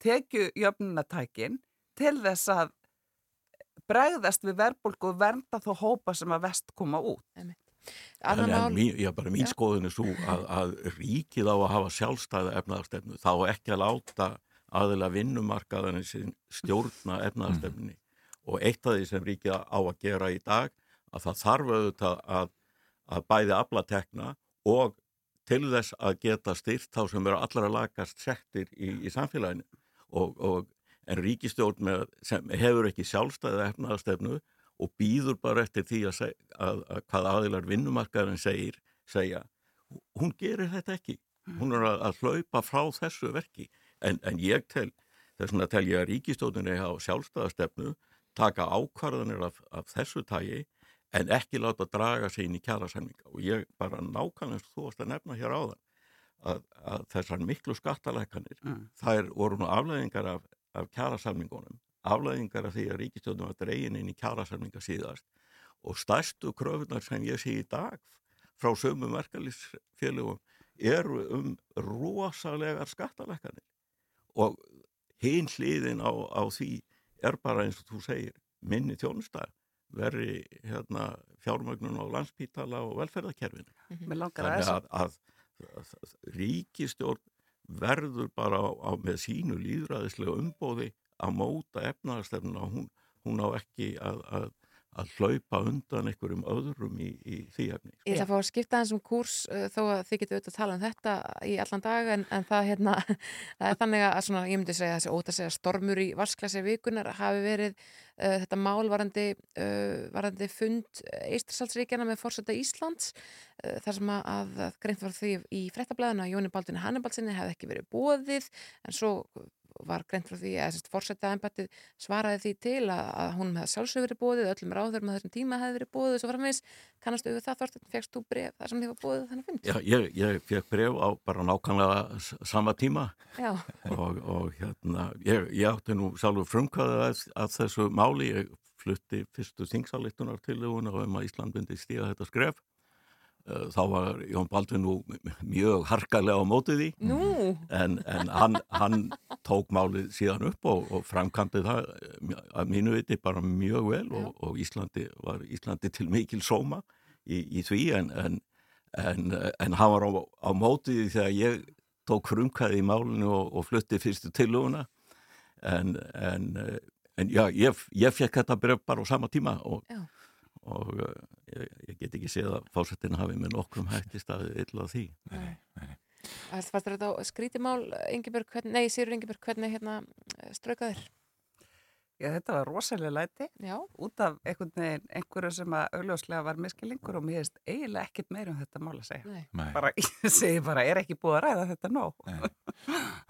tekjujöfnunatækin til þess að bregðast við verðbólku og vernda þó hópa sem að vest koma út. Anna en mál, mín, já, bara mín skoðun er svo að, að ríkið á að hafa sjálfstæða efnaðarstefnu þá ekki að láta aðila vinnumarkaðarinn sin stjórna efnaðarstefnunni og eitt af því sem ríkið á að gera í dag að það þarf auðvitað að, að bæði aflatekna og til þess að geta styrt þá sem eru allar að lagast sektir í, í samfélaginu og, og en ríkistjórn með, sem hefur ekki sjálfstæða efnaðarstefnu og býður bara eftir því að, seg, að, að hvað aðilar vinnumarkaðurinn segir, segja, hún gerir þetta ekki. Hún er að, að hlaupa frá þessu verki. En, en ég tel, þess vegna tel ég að ríkistjóðinni á sjálfstæðastefnu taka ákvarðanir af, af þessu tægi en ekki láta draga sig inn í kjærasemninga. Og ég bara nákvæmlega þú varst að nefna hér áðan að, að þessar miklu skattalækanir, Mm. þær voru nú afleðingar af, af kjærasamningunum afleðingar af því að ríkistjóðnum var dregin inn í kjærasamninga síðast og stærstu kröfunar sem ég sé í dag frá sömum verkalýsfélögum eru um rosalegar skattalækkanir og hinn hliðin á, á því er bara eins og þú segir minni þjónustæð veri hérna, fjármögnun á landspítala og velferðarkerfinu. Mér langar Þannig að, að, að, að ríkistjórn verður bara á, á, með sínu líðræðislega umbóði að móta efnaðarstefnuna hún, hún á ekki að, að, hlaupa undan einhverjum öðrum í, í því efni. Ég ætla að fá að skipta hans um kúrs uh, þó að þið getur auðvitað að tala um þetta í allan dag en, en það, hérna, það er þannig að svona, ég myndi segja þessi ótt að segja stormur í vasklasi vikunar hafi verið uh, þetta mál varandi, uh, varandi fund Eistræsaldsríkjana með fórseta Íslands uh, þar sem að, að, greint var því í frettablaðinu að Jóni Baldvin Hannibalsinni hefði ekki verið bóðið en svo var greint frá því að fórseta embættið svaraði því til að, að hún hefði sjálfsögur verið bóðið, öllum ráður með þessum tíma hefði verið bóðið og svo framvegis. Kannastu við það Þorstein, fegst þú bref þar sem þið var bóðið þannig fund? Já, ég, ég fekk bref á bara nákvæmlega sama tíma. Og, og hérna, ég, ég átti nú sjálfur frumkvæðið að, að þessu máli, ég flutti fyrstu þingsalitunar til þjóðuna um að Ísland myndi stíða þetta skref þá var Jón Baldvin nú mjög harkalega á mótið því. Nú? en, en hann, hann tók málið síðan upp og, og framkantið það eh, að mínu viti bara mjög vel og, og Íslandi var Íslandi til mikil sóma í, í því. En, en, en, hann var á, á mótið því þegar ég tók frumkæði í málinu og, og flutti fyrstu tiluguna en, en, eh, en já, ég, ég fekk þetta bref bara á sama tíma og, og uh, ég, ég get ekki séð að fórsetin hafi með nokkrum hætti staðið illa því. Nei, nei. Það fannst þetta á skrítimál, Ingeborg, hvernig, nei, Sýrur Ingeborg, hvernig hérna straukaðir? Já, þetta var rosalega læti Já. út af einhvern veginn, einhverju sem að augljóslega var miskilingur og mér hefist eiginlega ekkit meira um þetta mál að segja. Nei. Nei. Bara, ég segi bara, er ekki búið að ræða þetta nóg.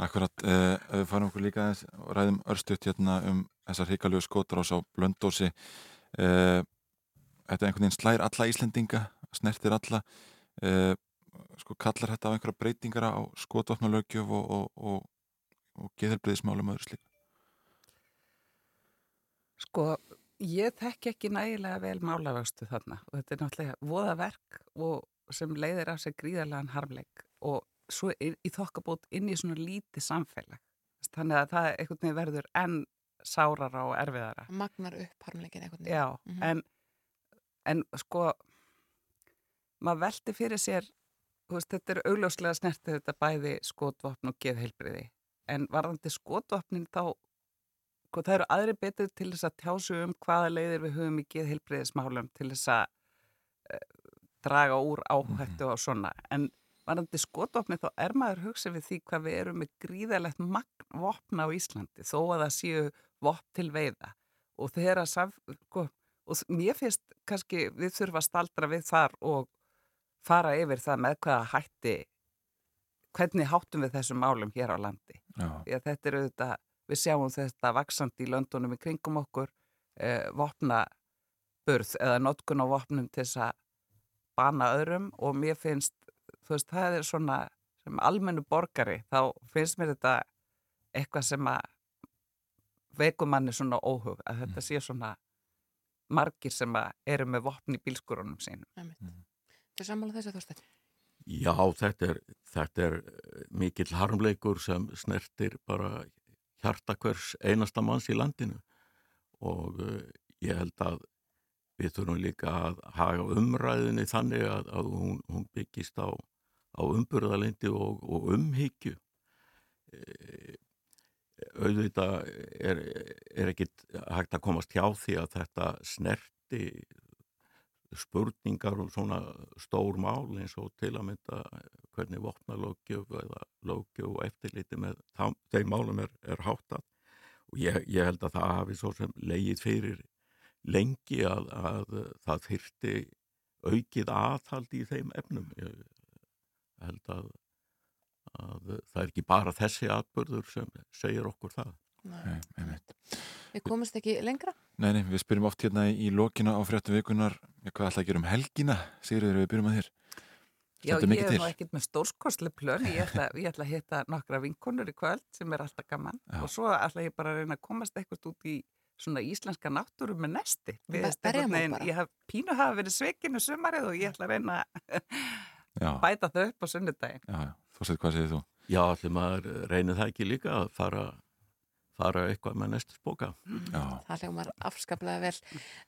Akkurat, uh, við farum okkur líka aðeins og ræðum örstuðt hérna um þessar hrikalögu skotrás á blöndósi uh, Þetta er einhvern veginn slær alla Íslendinga, snertir alla uh, sko kallar þetta á einhverja breytingar á skotvapnalögjöf og, og, og, og geðelbreyðismálum öðru slík Sko, ég þekki ekki nægilega vel málavöxtu þarna og þetta er náttúrulega voðaverk og sem leiðir af sig gríðarlegan harmleik og svo í, í þokkabót inn í svona lítið samfélag. Þannig að það einhvern veginn verður enn sárara og erfiðara. Magnar upp harmleikin einhvern veginn. Já, Mhm. en, en sko, maður veldi fyrir sér, veist, þetta er augljóslega snertið þetta bæði skotvopn og geðheilbriði, en varðandi skotvopnin þá, sko, það eru aðri betur til þess að tjásu um hvaða leiðir við höfum í geðheilbriðismálum til þess að uh, draga úr áhættu og svona, en varðandi skotvopni þá er maður hugsað við því hvað við erum með gríðalegt magn vopna á Íslandi þó að það séu vopn til veiða. Og saf, sko, og mér finnst kannski við þurfum að staldra við þar og fara yfir það með hvaða hætti hvernig háttum við þessum málum hér á landi. Þetta er auðvitað við sjáum þetta vaksandi í löndunum í kringum okkur eh, vopnaburð eða notkun á vopnum til þess að bana öðrum og mér finnst þú veist, það er svona sem almennu borgari, þá finnst mér þetta eitthvað sem að veikum manni svona óhug að þetta sé svona margir sem að eru með vopn í bílskurunum sínum. Þú sammála þessu þórstætt? Já, þetta er, þetta er eh, mikill harmleikur sem snertir bara hjarta hvers einasta manns í landinu og uh, ég held að við þurfum líka að haga umræðinni þannig að, að hún, hún byggist á, á umburðalindi og, og umhyggju. Auðvitað er, er ekkit hægt að komast hjá því að þetta snerti spurningar um svona stór mál eins og til að mynda hvernig vopna lögjöf eða lögjöf og eftirliti með þeim málum er, er háttað. Og ég, ég held að það hafi svo sem leigið fyrir lengi að, að það þyrti aukið aðhald í þeim efnum. Ég held að, að það er ekki bara þessi atbörður sem segir okkur það Nei, einmitt. Við komumst ekki lengra? Nei, nei, við spyrjum oft hérna í, í lokina á fréttu vikunar ja, hvað ætla að gera um helgina Sigriður, við byrjum að þér Já, ég er til? nú ekkert með stórskosli plön, ég ætla, ég ætla að hitta nokkra vinkonur í kvöld sem er alltaf gaman Já. og svo ætla ég bara að reyna að komast eitthvað út í svona íslenska náttúru með nesti. Bara. Ég haf pínu hafa verið sveikinu sumarið og ég ætla að reyna bæta þau upp á sunnudaginn. já, segir hvað segir þú? Já, allir maður reynir það ekki líka að fara, fara eitthvað með næstu spóka Já, Það hljómar afskaplega vel.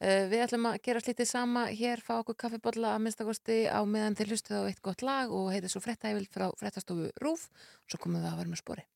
Uh, við ætlum að gera slítið sama hér, fá okkur kaffibotla að minnstakosti á meðan til hlustuð á eitt gott lag og heita svo frettævild frá frettastofu Rúf. Svo komum við að vera með spori.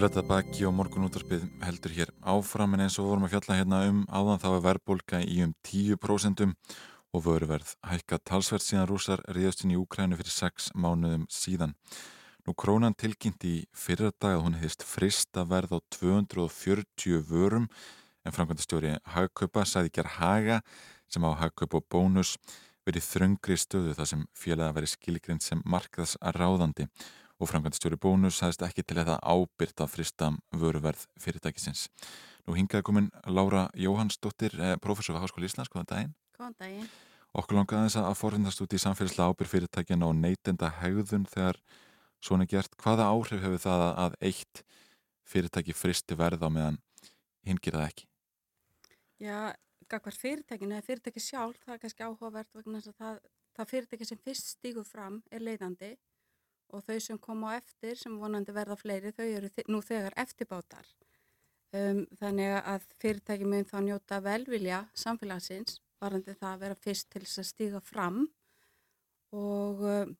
Við leta baki og morgunúttarpið heldur hér áfram en eins og vorum að fjalla hérna um áðan þá er verðbólka í um 10% og vöruverð hækka talsverð síðan rúsar ríðastinn í Úkrænu fyrir 6 mánuðum síðan. Nú krónan tilkynnt í fyrra dag að hún hefðist frista verð á 240 vörum en framkvæmdastjóri Hagkaupa sæði ger Haga sem á Hagkaup og bónus verið þröngri stöðu þar sem félaga verið skilgrind sem markaðs ráðandi og framkvæmdastjóri bónus hæðist ekki til þetta ábyrta frista vöruverð fyrirtækisins. Nú hingaði komin Lára Jóhannsdóttir, eh, professor við Háskóli Íslands, góðan daginn. Góðan daginn. Okkur langaði þess að forðindast út í samfélagslega ábyrð fyrirtækina og neytenda hegðun þegar svona er gert. Hvaða áhrif hefur það að- eitt fyrirtæki fristi verð á meðan hinn gera það ekki? Já, gagvar fyrirtækinu eða fyrirtæki sjálf, það er kannski áhugavert vegna þess að það, það fyrirtæki sem fyrst stígur fram er leiðandi og þau sem koma á eftir, sem vonandi verða fleiri, þau eru nú þegar eftirbátar. Um, þannig að fyrirtæki mun þá njóta velvilja samfélagsins, varandi það að vera fyrst til þess að stíga fram og um,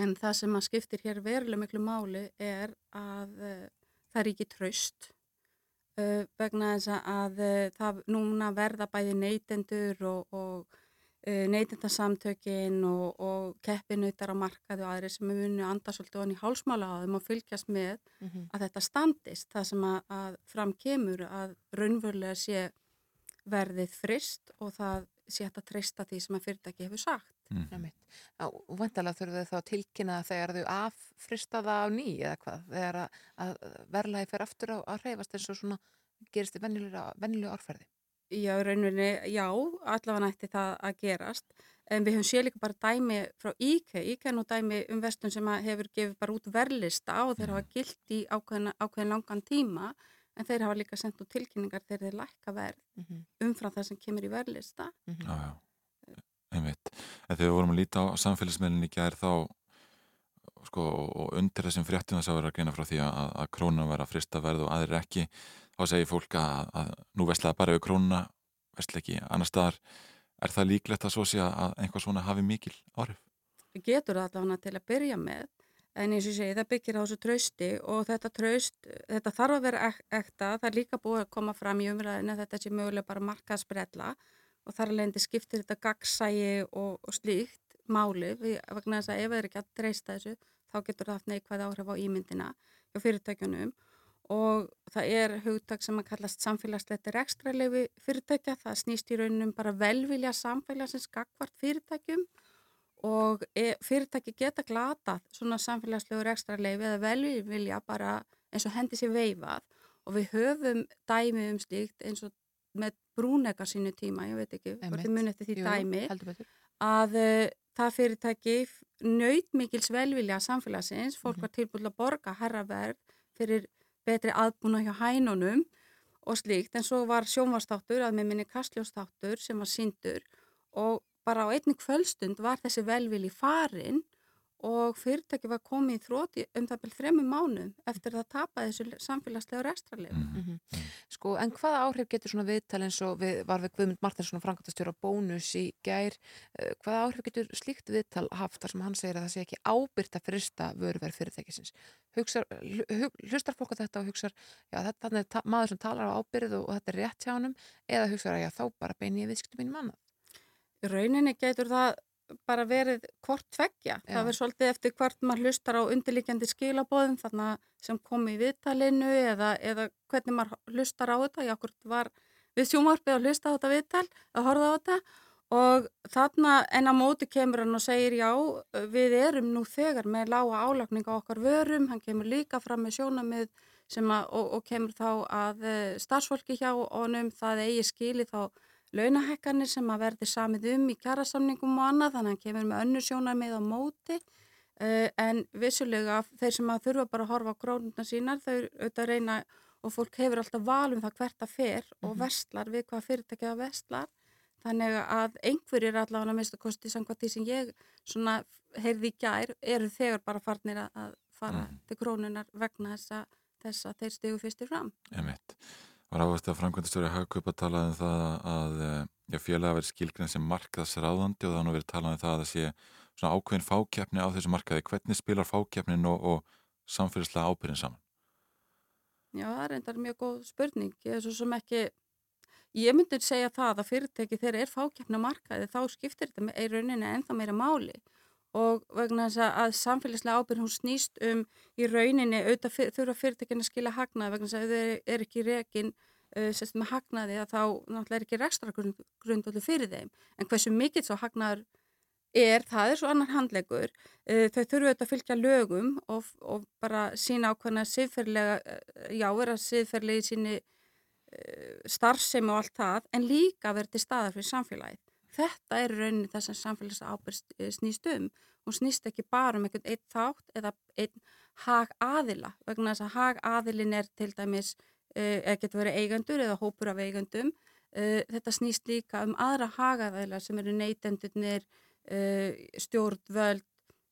en það sem að skiptir hér verulega miklu máli er að uh, það er ekki traust uh, vegna þess að uh, það núna verða bæði neytendur og, og uh, neytendasamtökin og, og keppinutar á markaði og aðri sem er vunni að anda svolítið onni í hálsmála á þeim og fylgjast með Mhm. að þetta standist það sem að, að fram kemur að raunverulega sé verðið frist og það sé hægt að treysta því sem að fyrirtæki hefur sagt. Mm. Einmitt. Já, og vantalega þurfum þau þá að tilkynna þegar þau affrista það á ný eða hvað, þegar að, að verðlagi fer aftur á að reyfast eins og svona gerist í venjulegu árferði. Já, í rauninni, já, allavega nætti það að gerast. En við höfum séð líka bara dæmi frá IKE, IKE er nú dæmi um vestun sem að hefur gefið bara út verðlista og þeir hafa gilt í ákveðin, ákveðin langan tíma en þeir hafa líka sendt út tilkynningar þegar þeir lækka verð Mhm. umfram það sem kemur í verðlista. Já, já, einmitt. En þegar við vorum að líta á samfélagsmeilin í gær þá, sko, og undir þessum fréttum þess að vera að greina frá því að, að krónan var að frista verð og aðrir ekki, þá segir fólk að, að nú vestlaði bara yfir krónuna, vestla ekki annar staðar. Er það líklegt að svo sé að einhvað svona hafi mikil? Við getur það allavega til að byrja með en eins og ég segi það byggir á þessu trausti og þetta traust, þetta þarf að vera ek ekta, það er líka búið að koma fram í umræðinu þetta sé mögulega bara markaðsbrella og þar alveg skiptir þetta gagsægi og, og slíkt máli við, vegna þess að ef það er ekki að treysta þessu þá getur það haft neikvæð áhrif á ímyndina hjá fyrirtækjunum og það er hugtak sem að kallast samfélagsleiti rekstrarleifi fyrirtækja, það snýst í raunum bara velvilja samfélagsins gagvart fyrirtækjum og e, fyrirtæki geta glatað svona samfélagslegu rekstrarleifi eða velvilja bara eins og hendi sér veifað. Og við höfum dæmi um slíkt eins og með brúnega sínu tíma, ég veit ekki hvort þið muni eftir því Jú, dæmi að uh, það fyrirtæki nöyt mikils velvilja samfélagsins, fólk var tilbúin að borga herraverð fyrir betri aðbúna hjá hænunum og slíkt, en svo var sjónvastáttur að með minni kastljóstáttur sem var síndur og bara á einni kvöldstund var þessi velvilji farin og fyrirtæki var komið í þróti um það byrð þremmu mánum eftir það tapaði þessu samfélagslega restrarlegu. Mhm. Sko, en hvaða áhrif getur svona viðtal eins og við, var við Guðmund Martinsson frangandastjóra bónus í gær, uh, hvaða áhrif getur slíkt viðtal haft þar sem hann segir að það sé ekki ábyrgt að frista vöruverð fyrirtækisins? Hugsar, hug, hlustar fólk á þetta og hugsar, já þetta er maður sem talar á ábyrð og, og þetta er rétt hjá honum eða hugsar að já þá bara beini ég viðskiptum mínum annað? Í rauninni getur það bara verið hvort tveggja. Já. Það verður svolítið eftir hvort maður hlustar á undirlikjandi skilabóðum þarna sem kom í viðtalinu eða, eða hvernig maður hlustar á þetta. Já, hvort var við sjómarfið að hlusta á þetta viðtal, að horfa á þetta og þarna en á móti kemur hann og segir já, við erum nú þegar með lága álagning á okkar vörum, hann kemur líka fram með sjónamið sem að, og, og kemur þá að eh, starfsfólki hjá honum það eigi skili þá launahekkanir sem að verði samið um í kjærasamningum og annað þannig að hann kemur með önnur sjónarmið á móti uh, en vissulega þeir sem að þurfa bara að horfa á krónuna sínar þau auðvitað reyna og fólk hefur alltaf val um það hvert það fer og verslar við hvað fyrirtækið að verslar þannig að einhverjir allavega að mista kosti samkvæmt því sem ég svona heyrði í gær eru þegar bara farnir að- að fara til krónunar vegna þess að, að þeir stegu fyrstir fram. Einmitt. Var áherslu að framkvæmdastjóri Hagkaup að tala um það að eh, já, félaga verið skilgrinn sem markaðsráðandi og það nú verið talað um það að það sé svona ákveðin fákeppni á þessu markaði. Hvernig spilar fákeppnin og, og samfélagslega ábyrðin saman? Já, það er enda mjög góð spurning. Ég er svo sem ekki, ég myndi segja það að fyrirtæki þegar er fákeppna markaði þá skiptir þetta með- rauninni ennþá meira máli og vegna þess að- að samfélagslega ábyrgð hún snýst um í rauninni auðvitað fyr, þurfa fyrirtækin að skila hagnaði vegna þess að ef þeir er ekki rekin uh, sérst með hagnaði að þá náttúrulega er ekki rekstra grundvöldu fyrir þeim en hversu mikill svo hagnaður er, það er svo annar handlegur uh, þau þurfu auðvitað að fylgja lögum og, og bara sína ákveðna siðferðilega, uh, já, vera siðferðilega í síni uh, starfsemi og allt það, en líka vera til staðar fyrir samfélagið. Þetta er í rauninni þess að samfélags ábyrg snýst um og snýst ekki bara um einhvern einn þátt eða einn hag aðila vegna þess að hag aðilin er til dæmis uh, eða getur verið eigendur eða hópur af eigendum uh, þetta snýst líka um aðra hagaðila sem eru neytendurnir stjórnvöld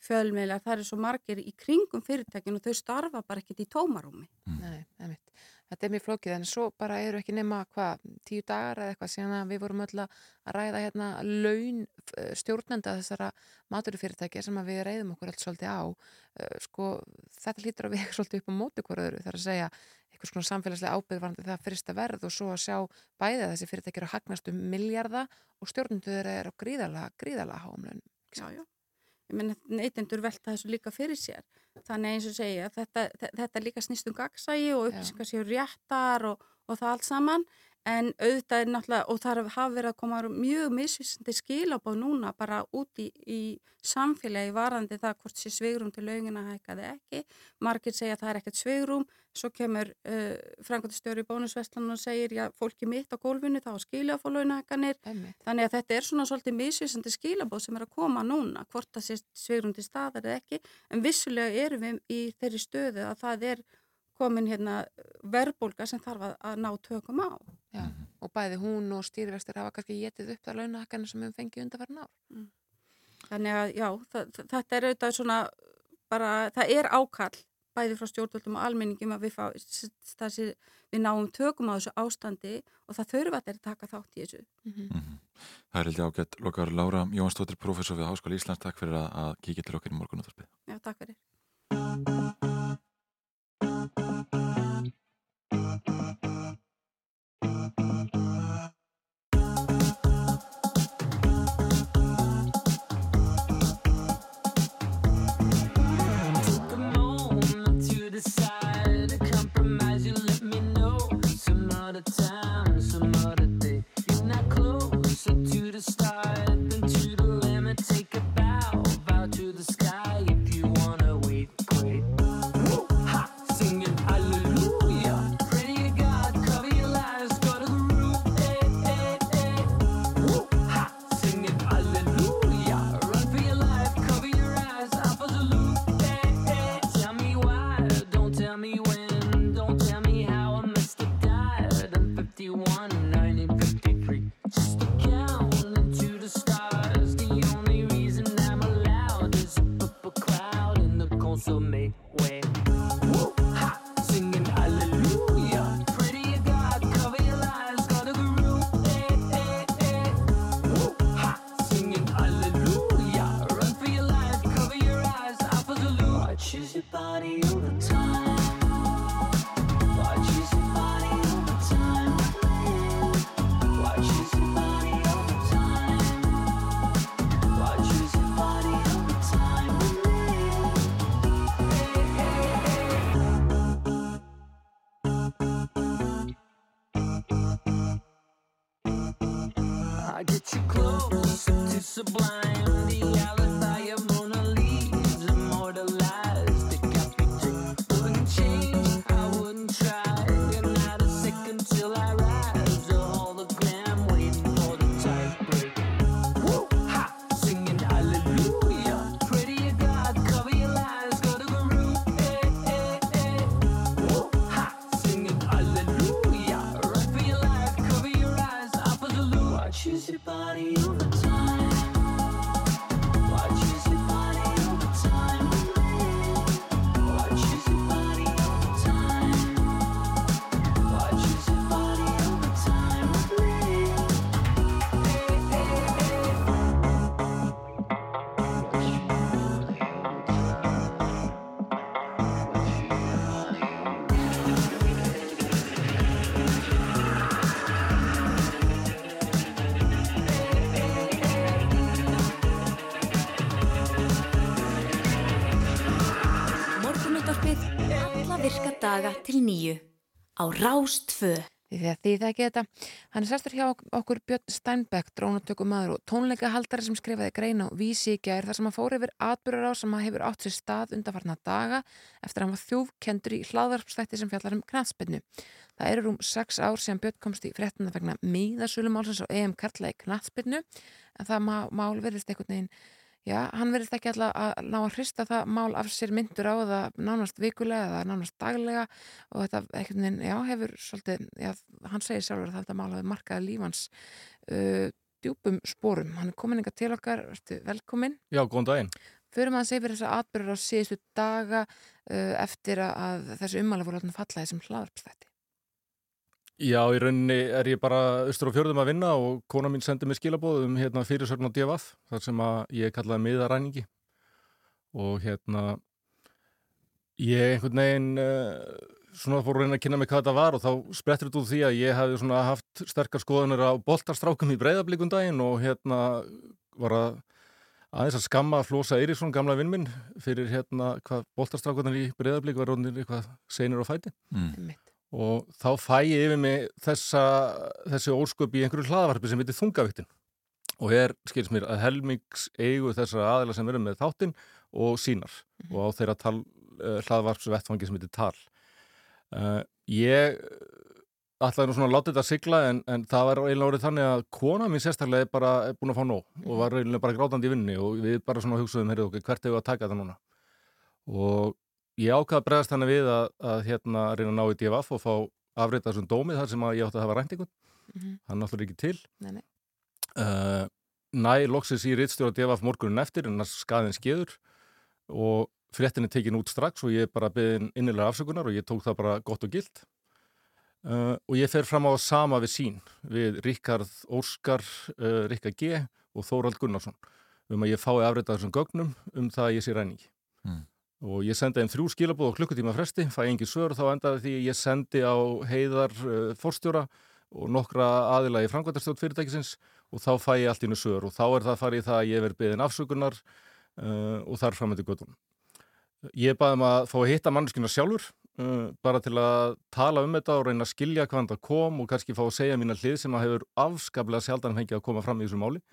fjölmiðlar, það eru svo margir í kringum fyrirtækin og þau starfa bara ekkert í tómarúmi. Nei, einmitt. Þetta er mjög flókið en svo bara eru ekki nema hvað, tíu dagar eða eitthvað síðan við vorum öll að ræða hérna laun eh, stjórnenda þessara maturufyrirtækja sem við reyðum okkur allt svolítið á. Eh, Sko þetta hlýtur að við ekki svolítið upp á móti hverju öðru þar að segja eitthvað svona samfélagslega ábyrðvarandi það fyrsta verð og svo að sjá bæði að þessi fyrirtækja eru að hagnast um miljarda og stjórnendur eru á gríðalega, gríðalega háumlun. Ég meina neytendur velta þessu líka fyrir sér. Þannig eins og segja, þetta, þe- þetta líka snýst um gagsægi og upplýsingar séu réttar og, og það allt saman. En auðvitað er náttúrulega, og það hafa verið að koma mjög misvísandi skilabóð núna bara út í, í samfélagi varandi það hvort sé sveigrum til laugin að hækka þið ekki. Margir segja að það er ekkert sveigrum, svo kemur uh, frangotastjóri í bónusvestlan og segir já, fólki mitt á gólfinu þá skilja fá launahækkanir. Þannig að þetta er svona svolítið misvísandi skilabóð sem er að koma núna, hvort það sé sveigrum til staðar eða ekki, en vissulega erum við í þeirri stöðu að það er komin hérna verbulga sem þarf að, að ná tökum á. Já, og bæði hún og stýrivextir hafa kannski getið upp það launahakana sem við fengið undarfærin ár. Mm. Þannig að já, það, þetta er auðvitað svona bara, það er ákall bæði frá stjórnvöldum og almenningum að við, fá, þessi, við náum tökum á þessu ástandi og það þurfa að taka þátt í þessu. Mm -hmm. Mm -hmm. Það er hildið ágætt Lokar Lára Jónsdóttir, professor við Háskóla Íslands Takk fyrir að, að kíkja til okkar í morgunúðarpið Já, takk fyrir á Rástfö. Því að því það geta. Hann er sestur hjá okkur Björn Steinbeck, drónatökumæður og tónleikahaldari sem skrifaði grein á vísi í gær þar sem hann fór yfir atbyrjar á sem hann hefur átt sér stað undarfarna daga eftir að hann var þjófkendur í hlaðvarpstætti sem fjallar um knatspennu. Það eru rúm sex ár sem Björn komst í fréttina vegna miðasölumálsins á EM Karla í knatspennu en það má, mál verðist einhvern veginn Já, hann verðist ekki alltaf að ná að hrista það mál af sér myndur á það nánast vikulega eða nánast daglega og þetta veginn, já, hefur svolítið, já, hann segir sjálfur að þetta mál hafi markaði lífans uh, djúpum spórum. Hann er komin enga til okkar, ertu velkomin. Já, góðan daginn. Förum að segja fyrir þessa atbyrður á síðustu daga uh, eftir að þessu ummála voru alltaf fallaði sem hlaðarpstætti. Já, í rauninni er ég bara austur á fjörðum að vinna og kona mín sendi mig skilabóð um hérna, fyrirsögn á DFF þar sem að ég kallaði miðaræningi og hérna ég einhvern veginn uh, svona fór að reyna að kynna mig hvað þetta var og þá sprettur þetta úr því að ég hefði svona haft sterkar skoðanir á boltarstrákum í breyðablíkundaginn og hérna var að aðeins að skamma Flósa Eiríksson, gamla vinn minn fyrir hérna hvað boltarstrákunar í breyðablík var rónir eitthvað seinir á fæti. Mm. Og þá fæ ég yfir mig þessa, þessi ósköp í einhverju hlaðvarpi sem heitir þungaviktin og er, skils mér, að helmings eigu þessara aðila sem eru með þáttinn og sínar og á þeirra tal, uh, hlaðvarpsvettfangi sem heitir tal. Uh, ég ætlaði nú svona að láta þetta sigla en, en það var eiginlega orðið þannig að kona mín sérstaklega er bara er búin að fá nóg og var eiginlega bara grátandi í vinninni og við bara svona hugsaðum, heyrðu okkur, hvert hefur við að taka þetta núna? Og ég ákvaða að bregðast þannig við að, að hérna reyna að ná í DFF og fá afrita þessum dómið þar sem að ég átti að hafa rænt einhvern Mhm. hann náttúrulega ekki til Nei, nei. uh, næ loksis í rittstjóra DFF morgunin eftir en það skaðin skeður og fréttin er tekin út strax og ég er bara beðin innilega afsökunar og ég tók það bara gott og gilt uh, og ég fer fram á sama við sín við Ríkard Óskar uh, Ríkard G og Þórald Gunnarsson um að ég fái afrita þessum gögnum um það að ég sé ræningi Mm. Og ég sendi þeim þrjú skilabóð á klukkutíma fresti, fæ engin svör þá endaði því ég sendi á heiðar uh, forstjóra og nokkra aðila í framkvæmdarstjórn fyrirtækisins og þá fæ ég allt innu svör og þá er það farið það að ég verð beðin afsökunar uh, og þar framöndi göttunum. Ég baði um að fá að hitta manneskina sjálfur uh, bara til að tala um þetta og reyna að skilja hvaðan það kom og kannski fá að segja mína hlið sem að hefur afskaplega sjaldan fengið að koma fram í þessu máli.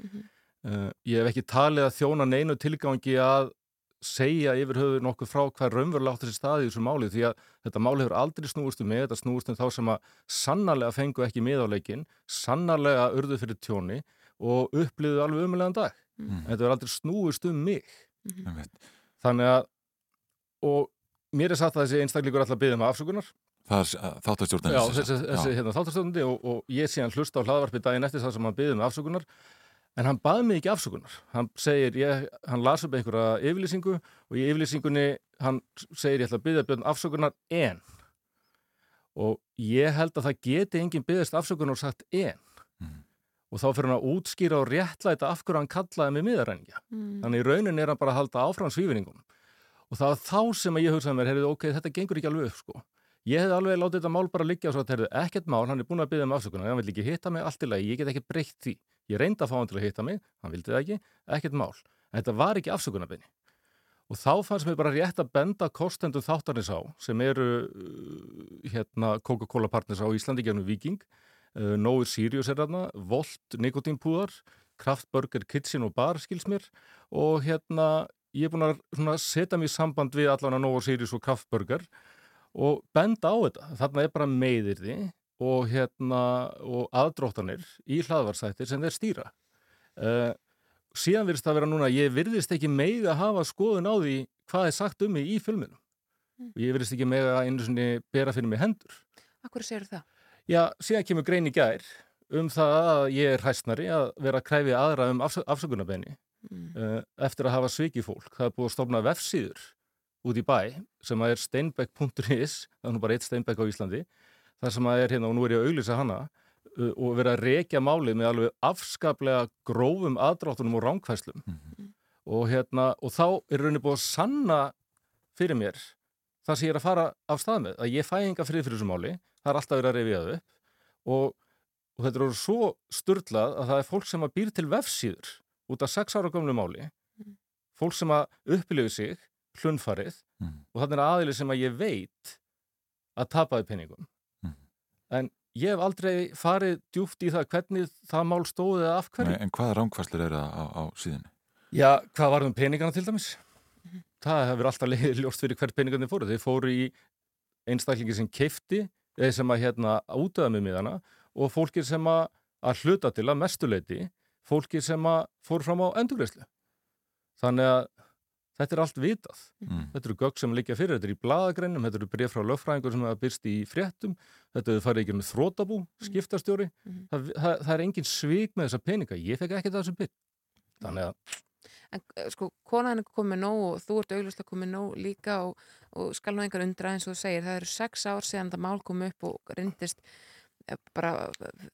Uh, ég hef ekki talið að þjóna neinu tilgangi að segja yfir höfu nokkuð frá hvað raunverulega átt þessi staði í þessu máli því að þetta máli hefur aldrei snúist um mig, þetta snúist um þá sem að sannarlega fengu ekki miðáleikin, sannarlega urðu fyrir tjóni og upplýðu alveg umlegan dag. Mm. Þetta hefur aldrei snúist um mig. Einmitt. Þannig að, og mér er sagt að þessi einstaklingur alltaf byggðum afsökunar. Það er uh, þáttastjórnarnir Já, þessi, þessi hérna, þáttarstofnandi og, og ég sé hann hlusta á hlaðvarpi daginn eftir það sem hann byggði með afsökunar en hann baði mig ekki afsökunar hann segir, ég, hann las upp einhverja yfirlýsingu og í yfirlýsingunni hann segir ég ætla að byggja björn afsökunar en og ég held að það geti enginn byggðist afsökunar og sagt en og þá fyrir hann að útskýra og réttlæta af hverju hann kallaði mig miðaræningja Mm. þannig í raunin er hann bara að halda áfram svífinningunum og það var þá sem að ég hugsaði mér, heyrðu, ok, þetta gengur ekki alveg upp, sko. Ég hefði alveg látið þetta mál bara liggja og svo að, heyrðu, ekkert mál, hann er búin að byggja um afsökunar, hann vil ekki hitta mig allt í lagi, ég get ekki breytt því. Ég reyndi að fá hann til að hitta mig, hann vildi það ekki, ekkert mál. En þetta var ekki afsökunarbyrni. Og þá fannst mér bara rétt að benda kostendum þáttarnis á, sem eru uh, hérna Coca-Cola partners á Íslandi gennum Viking, uh, Nóir Sirius er þarna, Volt Nikotínpúðar, Kraftburger Kitchen og Bar skils mér og hérna ég er búin að setja mig í samband við allan að Nóa Sirius og Kraftburger og benda á þetta. Þarna er bara meðirði og, hérna, og aðdróttanir í hlaðvarsættir sem þeir stýra. Uh, síðan virðist það vera núna, ég virðist ekki mega að hafa skoðun á því hvað er sagt um mig í filminu. Og ég virðist ekki mega að einu sinni bera fyrir mig hendur. Akkur segir það? Já, síðan kemur grein í gær um það að ég er hæstnari að vera að kræfi aðra um afs afsökunarbenni uh, eftir að hafa svikið fólk. Það er búið að stofna vefsíður út í bæ sem að er steinbeck.is, það er nú bara eitt steinbeck á Íslandi, þar sem að er hérna og nú er ég að auglýsa hana uh, og vera að rekja málið með alveg afskaplega grófum aðdráttunum og ránkvæslum og, hérna, og þá er rauninni búið að sanna fyrir mér það sem ég er að fara af stað með, að ég fæ enga frið fyrir þessu máli, það er alltaf verið að reyfja það upp. Og, og þetta er orðið svo sturlað að það er fólk sem að býr til vefsíður út af sex ára gömlu máli fólk sem að upplifu sig hlunfarið og þannig er aðili sem að ég veit að tapaði penningum en ég hef aldrei farið djúft í það hvernig það mál stóði eða af hverju Nei, en hvaða rángfæslur eru það á, á síðunni? Já, hvað var um peningana til dæmis? Það hefur alltaf ljóst fyrir hvert peningarnir fóru. Þeir fóru í einstaklingi sem keifti, eða sem að hérna útöða með miðana og fólkir sem að, að hluta til að mestuleiti, fólkir sem að fóru fram á endurgreislu. Þannig að þetta er allt vitað. Mm. Þetta eru gögg sem liggja fyrir, þetta er í bladagreinum, þetta eru bref frá lögfræðingur sem hafa byrst í fréttum, þetta eru farið ekki um þrótabú, skiptastjóri. Það, það, það er engin svik með þessa peninga. Ég fekk ekki það sem byrj. Þannig að En eh, sko, konan er komið nóg og þú ert auglustlega komið nóg líka og, og skal nú engar undra eins og þú segir, það eru sex ár síðan það mál kom upp og reyndist eh, bara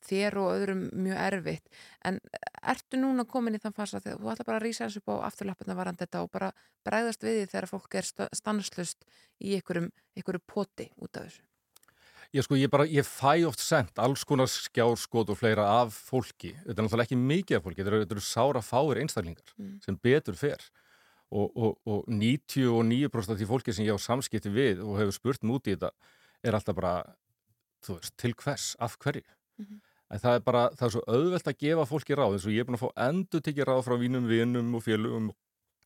þér og öðrum mjög erfitt. En ertu núna komin í þann fasa þegar þú ætla bara að rísa þessu upp á afturlappina varandi þetta og bara bregðast við því þegar fólk er stanslust í einhverjum, einhverju poti út af þessu? Ég sko, ég bara, ég fæ oft sendt alls konar skjárskot og fleira af fólki. Þetta er náttúrulega ekki mikið af fólki, þetta eru, þetta eru sára fáir einstaklingar Mm. sem betur fer. Og, og, og 99% af því fólki sem ég á samskipti við og hefur spurt múti í þetta er alltaf bara þú veist, til hvers, af hverju Mhm. en það er bara, það er svo auðvelt að gefa fólki ráð eins og ég er búin að fá endur tekið ráð frá vínum vinum og félugum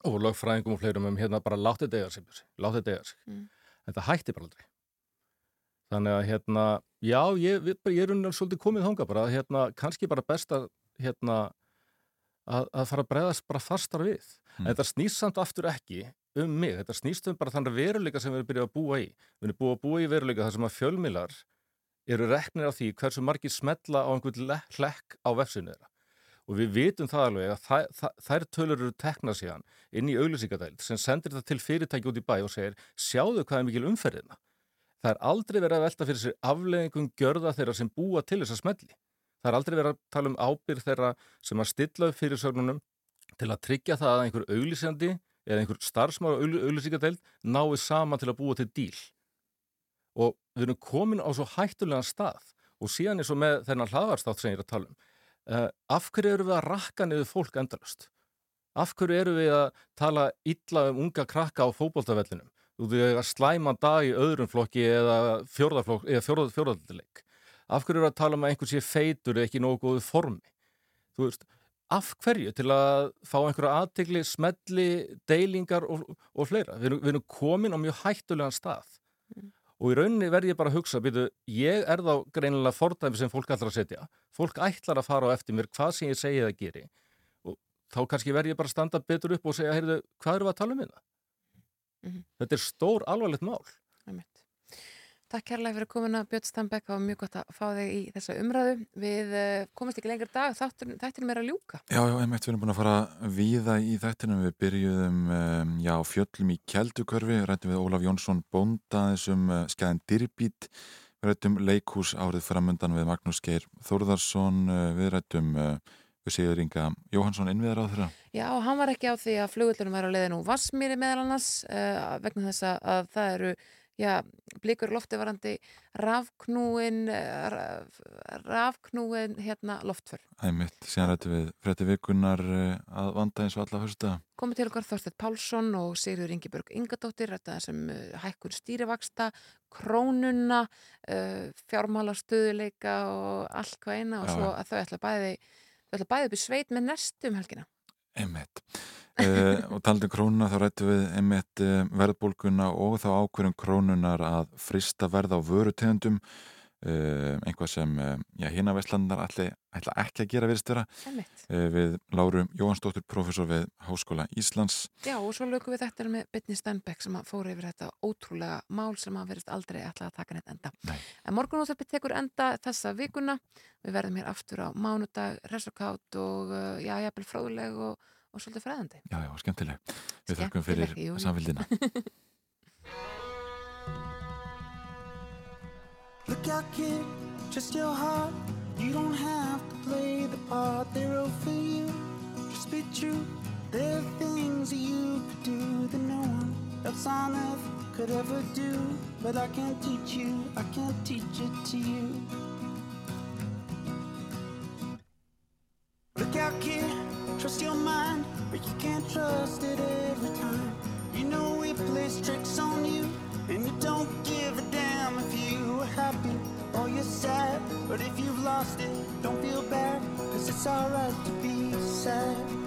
og lögfræðingum og fleirum um hérna bara látið degja sig, látið degja sig Mm. en það hætti bara aldrei þannig að hérna, já, ég, við, ég er unni svolítið komið þangað bara, að, hérna, kannski bara best að hérna að, að fara að bregðast bara fastar við Mm. en þetta snýst samt aftur ekki um mig, þetta snýst um bara þannig veruleika sem við erum byrjað að búa í við erum búið að búa í veruleika þar sem að fjölmilar eru reknir af því hversu margir smetla á einhvern le- hlekk á vefsinu þeirra. Og við vitum það alveg að þær, þær, þær tölur eru teknað síðan inn í auglýsingadæld sem sendir þetta til fyrirtæki út í bæ og segir sjáðu hvað er mikil umferðina það er aldrei verið að velta fyrir sér afleðingum gjörða þeirra sem búa til þessa smelli. Það er aldrei verið að tala um ábyrð þeirra sem að stilla upp fyrir sögnunum til að tryggja það að einhver auglýsandi eða einhver starfsmára auglýsingadæld nái saman til að búa til díl og við erum komin á svo hættulegan stað. Og síðan er svo með þennan hlaðarstátt sem ég er að tala um uh, af hverju eru við að rakka niður fólk endalust af hverju eru við að tala illa um unga krakka á fótboltavellinum? Þú veist slæma dag í öðrum flokki eða fjórðaflokk eða fjórða, fjórðaldileik af hverju eru að tala um að einhver sé feitur eða ekki nógu góðu formi? Þú veist af hverju til að fá einhverja aðtegli, smelli, deilingar og, og fleira. Við erum, við erum komin á mjög hættulegan stað og í rauninni verð ég bara að hugsa, byrju, ég er þá greinilega fordæmi sem fólk ætlar að setja. Fólk ætlar að fara á eftir mér hvað sem ég segi það geri og þá kannski verð ég bara að standa betur upp og segja, heyrðu, hvað eru við að tala um hérna? Mhm. Þetta er stór alvarlegt mál. Takk kærlega fyrir komuna Björn Stambek, það var mjög gott að fá þig í þessa umræðu. Við uh, komast ekki lengur dag, þættinum er að ljúka. Já, já, einmitt, við erum búin að fara víða í þættinum. Við byrjuðum um, já, fjöllum í Kjeldukörfi, rættum við Ólaf Jónsson Bónda þessum uh, skæðin Dyrbít, við rættum leikús árið framöndan við Magnús Geir Þórðarsson, uh, við rættum uh, Sigur Inga Jóhansson innviðar á þeirra. Já, hann var ekki á því að flugullunum væri á leiðinu Vassmýri meðal annars uh, vegna þess að, að það eru já, blikur lofti varandi rafknúin raf, rafknúin hérna loftför. Æmitt, síðan rættum við frétti vikunar uh, að vanda eins og alla fyrsta. Komið til okkar Þorstedt Pálsson og Sigurður Ingeborg Ingadóttir, þetta sem uh, hækkun stýrivaksta, krónuna, fjármála stöðuleika og allt hvað eina og Já. svo að þau ætla bæði, þau ætla bæði upp í sveit með nestum helgina. Einmitt. Uh, og talandi um krónuna þá rættum við einmitt uh, verðbólguna og þá ákverjum krónunar að frista verð á vörutegundum uh, einhvað sem uh, hina vestlandar ætla, ekki að gera Einmitt. uh, við Láru Jóhansdóttir, professor við Háskóla Íslands Já, og svo lögum við þetta með Bitni Stenbeck sem að fóru yfir þetta ótrúlega mál sem að verðist aldrei ætla að taka neitt enda. Nei. En morgunúþarpi tekur enda þessa vikuna. Við verðum hér aftur á mánudag, resokátt og já, jafnvel fróðuleg og, og svolítið fræðandi. Já, já, skemmtileg. Við þakkum fyrir Skemmtileg, jú, jú. samfélgina. Look out, kid, just your heart. You don't have to play the part they wrote for you. Just be true. There are things you could do that no one else on earth could ever do. But I can't teach you, I can't teach it to you. Look out, kid, trust your mind, but you can't trust it every time. You know it plays tricks on you, and you don't give a damn if you are happy or you're sad. But if you've lost it, don't feel bad, cause it's alright to be sad.